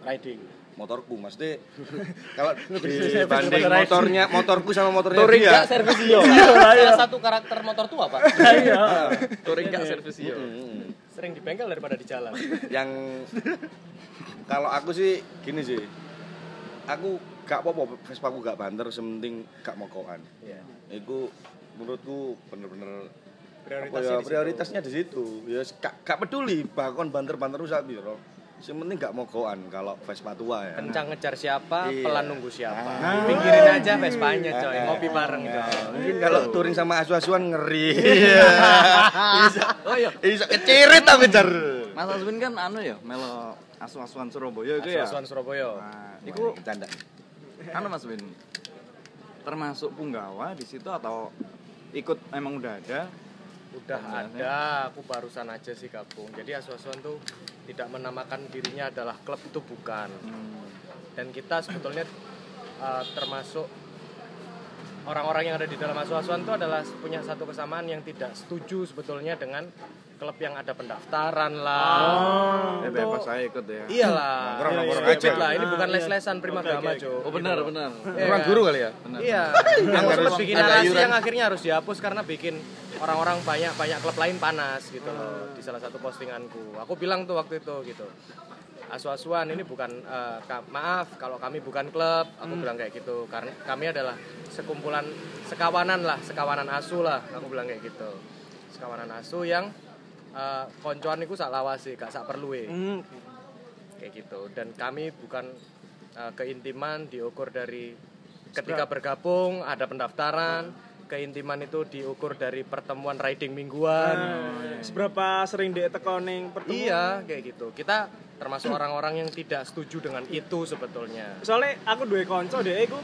Riding. motorku maksudnya kalau dibanding motornya motorku sama motornya Touring dia gak servis yo. Salah satu karakter motor tua, Pak. Iya. Touring gak servis yo. Sering di bengkel daripada di jalan. yang kalau aku sih gini sih aku gak apa-apa Vespa aku gak banter sementing gak mokokan Iya. itu menurutku bener-bener apa Prioritasnya ya, di situ. prioritasnya di situ ya gak, gak peduli bahkan banter-banter usah biro yang penting gak mokokan kalau Vespa tua ya Kencang ngejar siapa, Iya. pelan nunggu siapa. Ah. Pinggirin aja Vespanya, coy. Ah. Ngopi bareng, coy. mungkin kalau touring sama asu-asuan ngeri Oh iya, bisa kecirit tapi jar Mas Aswin kan anu ya, melo asu-asuan Surabaya itu ya. Asuhan Surabaya. Nah, iku bercanda anu Mas Win. Termasuk punggawa di situ atau ikut emang udah ada? Udah Udah, ada, aku barusan aja sih gabung. Jadi Asuhan tuh tidak menamakan dirinya adalah klub itu bukan. Hmm. Dan kita sebetulnya uh, termasuk orang-orang yang ada di dalam Asuhan itu adalah punya satu kesamaan yang tidak setuju sebetulnya dengan klub yang ada pendaftaran lah. Eh, Itu- bebas saya ikut ya. Iyalah, Nongkrong-nongkrong sedikit aja. lah. Ini bukan Ah, iya. les-lesan prima Oke, gama, Cuk. Oh benar, benar. Iya orang kan? guru kali ya Benar. Iya, Yang harus bikin narasi yang akhirnya harus dihapus karena bikin orang-orang banyak banyak klub lain panas gitu loh di salah satu postinganku. Aku bilang tuh waktu itu gitu. Asu-asuan ini bukan ka- maaf kalau kami bukan klub, aku bilang kayak gitu. Karena kami adalah sekumpulan sekawanan lah, sekawanan asu lah, aku bilang kayak gitu. Sekawanan asu yang eh, koncoan iku sak lawase, gak sak perluwe. Hmm. kayak gitu. Dan kami bukan uh, keintiman diukur dari ketika bergabung ada pendaftaran keintiman itu diukur dari pertemuan riding mingguan. Nah, seberapa sering dia teko ning pertemuan? iya kayak gitu. Kita termasuk orang-orang yang tidak setuju dengan itu sebetulnya Soalnya aku dua konco dia iku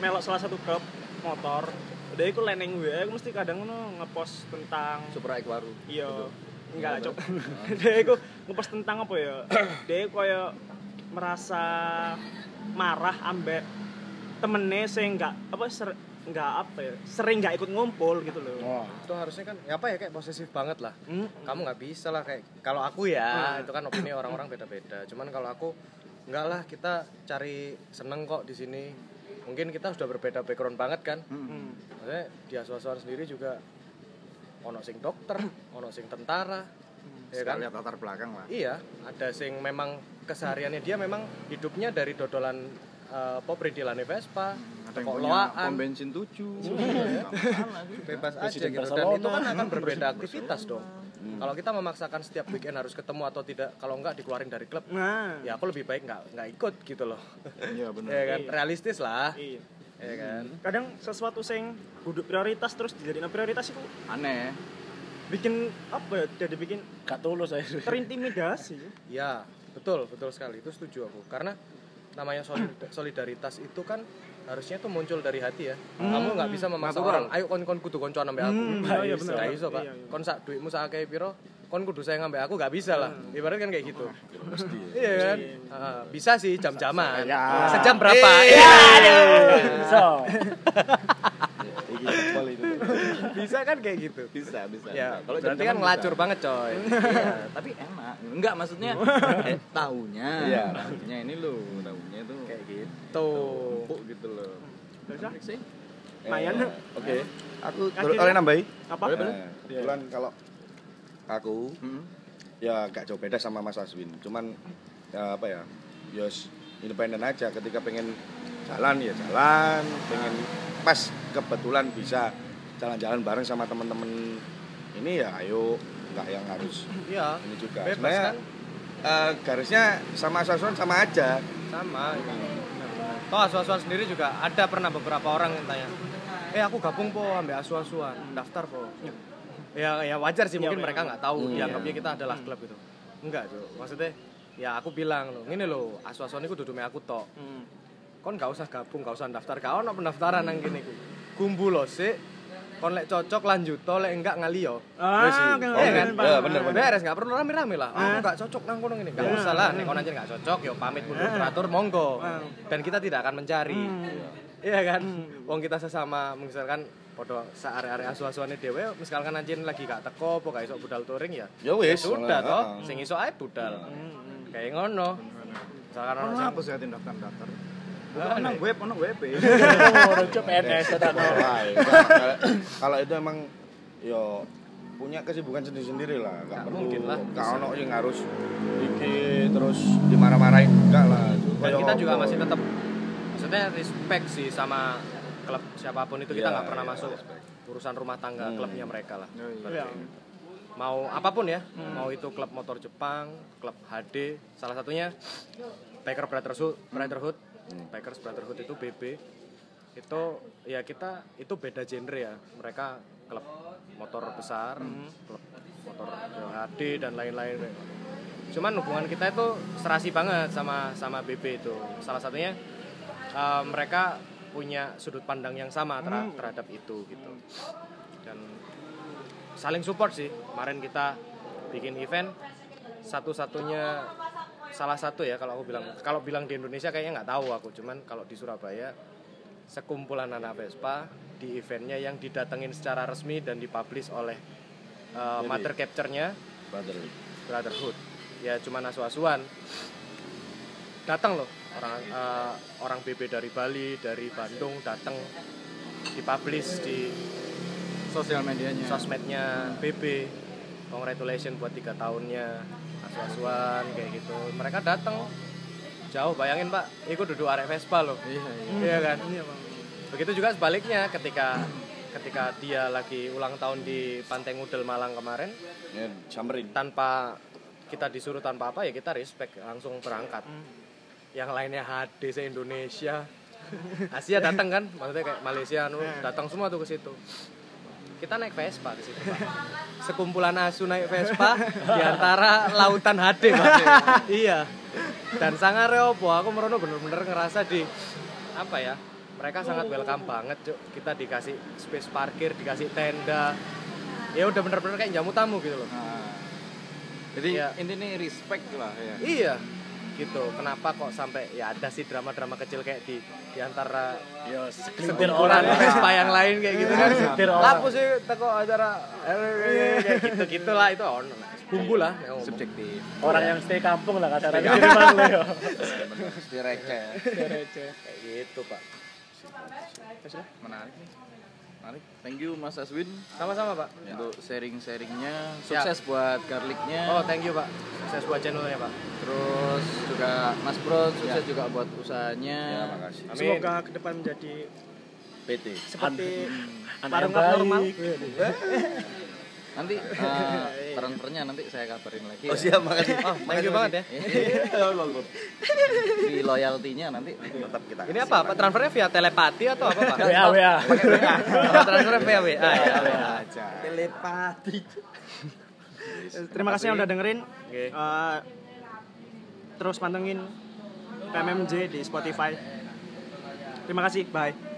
melok salah satu klub motor. Dia iku leneng WA aku mesti kadang ngono ngepost tentang Supra Ekwaru. iya enggak cok. dia iku ngepost tentang apa ya? Dia koyo merasa marah ambek temene sing enggak apa ser, enggak apa ya sering enggak ikut ngumpul gitu loh. itu harusnya kan ya apa ya kayak posesif banget lah Hmm. kamu nggak bisa lah kayak kalau aku ya itu kan opini orang-orang beda-beda cuman kalau aku enggak lah kita cari seneng kok di sini mungkin kita sudah berbeda background banget kan Hmm. maksudnya di asuhan sendiri juga ono sing dokter ono sing tentara ya kan latar belakang lah. iya ada sing memang kesehariannya dia memang hidupnya dari dodolan eh, apa perintilane Vespa Ada yang Kok punya loaan. pom bensin 7. bebas aja Presiden gitu dan itu kan akan berbeda aktivitas dong kalau kita memaksakan setiap weekend harus ketemu atau tidak kalau enggak dikeluarin dari klub Nah, ya aku lebih baik nggak nggak ikut gitu loh Iya benar. ya kan realistis lah iya. ya kan Kadang sesuatu sing kudu prioritas terus dijadiin prioritas itu Aneh. bikin apa ya? Jadi bikin Gak tulus saya. terintimidasi. ya betul betul sekali itu setuju aku karena namanya solid- solidaritas itu kan harusnya itu muncul dari hati ya. Kamu nggak bisa memaksa orang ayo kon kon kudu koncoan sampai aku. Hmm, iya, bisa. bener. nggak iso pak. Iya, iya. kon sak duitmu sak kayak piro kon kudu saya ngambil aku nggak bisa lah. Ibarat kan kayak gitu. Iya kan? Ah, bisa sih jam-jaman. Ya. sejam berapa? Iya, Iya. So, jebol itu. Bisa kan kayak gitu Bisa, bisa. ya Kalau berarti jam-jaman kan ngelacur bisa. banget coy Iya, tapi enak. Enggak maksudnya eh, tahunya. Iya. Tahunya ini loh, tahunya itu kayak gitu empuk gitu loh. Menarik sih. Lumayan. Eh, Oke. Aku Akhirnya- boleh nambahi? Apa? Nah, kebetulan kalau aku Hmm. ya gak jauh beda sama Mas Aswin. Cuman ya apa ya? Ya s- independen aja ketika pengen jalan ya jalan, pengen pas kebetulan bisa jalan-jalan bareng sama temen-temen ini ya ayo nggak yang harus iya ini juga. Bebas Sebenarnya kan? eh, garisnya sama Aswin sama aja. sama toh asuhan sendiri juga ada pernah beberapa orang yang tanya eh aku gabung po ambil asuhan daftar po ya ya wajar sih mungkin Iya, mereka nggak tahu Hmm. dianggapnya kita adalah klub itu enggak tuh maksudnya ya aku bilang loh ini loh asuhan itu duduk aku tok Hmm. kon gak usah gabung gak usah daftar gak ono pendaftaran nang gini ku gumbu lo sih kon lek cocok lanjut to lek enggak Ah, sih. oke, Oh, oke, iya, paham, iya, paham. bener, bener. beres nggak perlu rame-rame lah aku nggak cocok nang kono ini nggak Ya, usah lah ya. nih kon aja nggak cocok yo pamit mundur teratur monggo Ah. dan kita tidak akan mencari Hmm. iya kan wong kita sesama misalkan podo seare-are asu-asuane dhewe misalkan anjing lagi gak teko apa gak iso budal touring ya Ya wis. sudah Heeh. toh sing iso ae budal kayak ngono misalkan ono apa sih? Ah, Ono web, ono web. Rujuk PNS dan Wah, ya. Kalau- itu emang yo punya kesibukan sendiri-sendiri lah nggak perlu mungkin lah. nggak ono yang harus iki terus dimarah-marahin enggak lah dan Kayak kita juga apa. masih tetap maksudnya respect sih sama klub siapa pun itu kita Iya, nggak pernah iya, masuk urusan rumah tangga Hmm. klubnya mereka lah Iya. mau apa pun ya mau itu klub motor Jepang klub HD salah satunya Biker Brotherhood Brotherhood Bikers Brotherhood itu BB itu ya kita itu beda genre ya. Mereka klub motor besar klub motor HD dan lain-lain. Cuman hubungan kita itu serasi banget sama sama BB itu. Salah satunya eh, mereka punya sudut pandang yang sama ter- terhadap itu gitu. Dan saling support sih. Kemarin kita bikin event satu-satunya salah satu ya kalau aku bilang. Kalau bilang di Indonesia kayaknya nggak tahu aku. Cuman kalau di Surabaya sekumpulan anak Vespa di eventnya yang didatengin secara resmi dan dipublish oleh uh, mother capture-nya? Brother. Brotherhood. Ya cuman asu-asuan. Datang loh. Orang uh, orang BB dari Bali dari Bandung datang dipublish di Sosial medianya. sosmednya BB congratulations buat tiga tahunnya asu-asuan kayak gitu. Mereka datang jauh bayangin pak. Ikut duduk arek Vespa loh. Iya, iya. iya kan? Iya, Bang. begitu juga sebaliknya ketika ketika dia lagi ulang tahun di Pantai Ngudel Malang kemarin Ya, samperin. tanpa kita disuruh tanpa apa ya kita respect langsung berangkat. Yang lainnya HD se Indonesia Asia datang kan? Maksudnya kayak Malaysia anu datang semua tuh ke situ kita naik Vespa ke situ Pak. sekumpulan asu naik Vespa di antara lautan HD Pak. iya dan sangat reopo aku merono bener-bener ngerasa di apa ya mereka sangat welcome banget cuk kita dikasih space parkir dikasih tenda ya udah bener-bener kayak jamu tamu gitu loh Nah, jadi Iya. intinya respect lah ya. Iya, gitu. Kenapa kok sampai ya ada sih drama-drama kecil kayak di di antara Yo, segelintir orang. Vespa yang lain kayak gitu kan. Segelintir orang. Lapu sih teko acara kayak gitu gitulah itu ono. Bumbu lah. ya ngomong. Subjektif. Orang yang stay kampung lah kata orang di. Mesti receh. Kayak gitu, Pak. Menarik nih. Thank you Mas Aswin Sama-sama, Pak. untuk sharing-sharingnya. Siap. Sukses buat garlicnya. Oh, thank you, Pak. Sukses buat channelnya, Pak. Terus juga Mas Bro, sukses juga buat usahanya. Ya, makasih. Amin. Semoga ke depan menjadi PT. seperti Anak yang normal. Nanti eh, transfernya nanti saya kabarin lagi. Oh ya. siap, makasih. Oh, thank you banget ya. Di loyaltinya nanti Tetap kita. Ini apa? Pak transfernya via telepati atau apa, Pak? WA WA. Oh, transfernya via WA ya. aja. Telepati. Terima kasih yang udah dengerin. Oke. Eh, terus pantengin PMMJ di Spotify. Terima kasih, bye.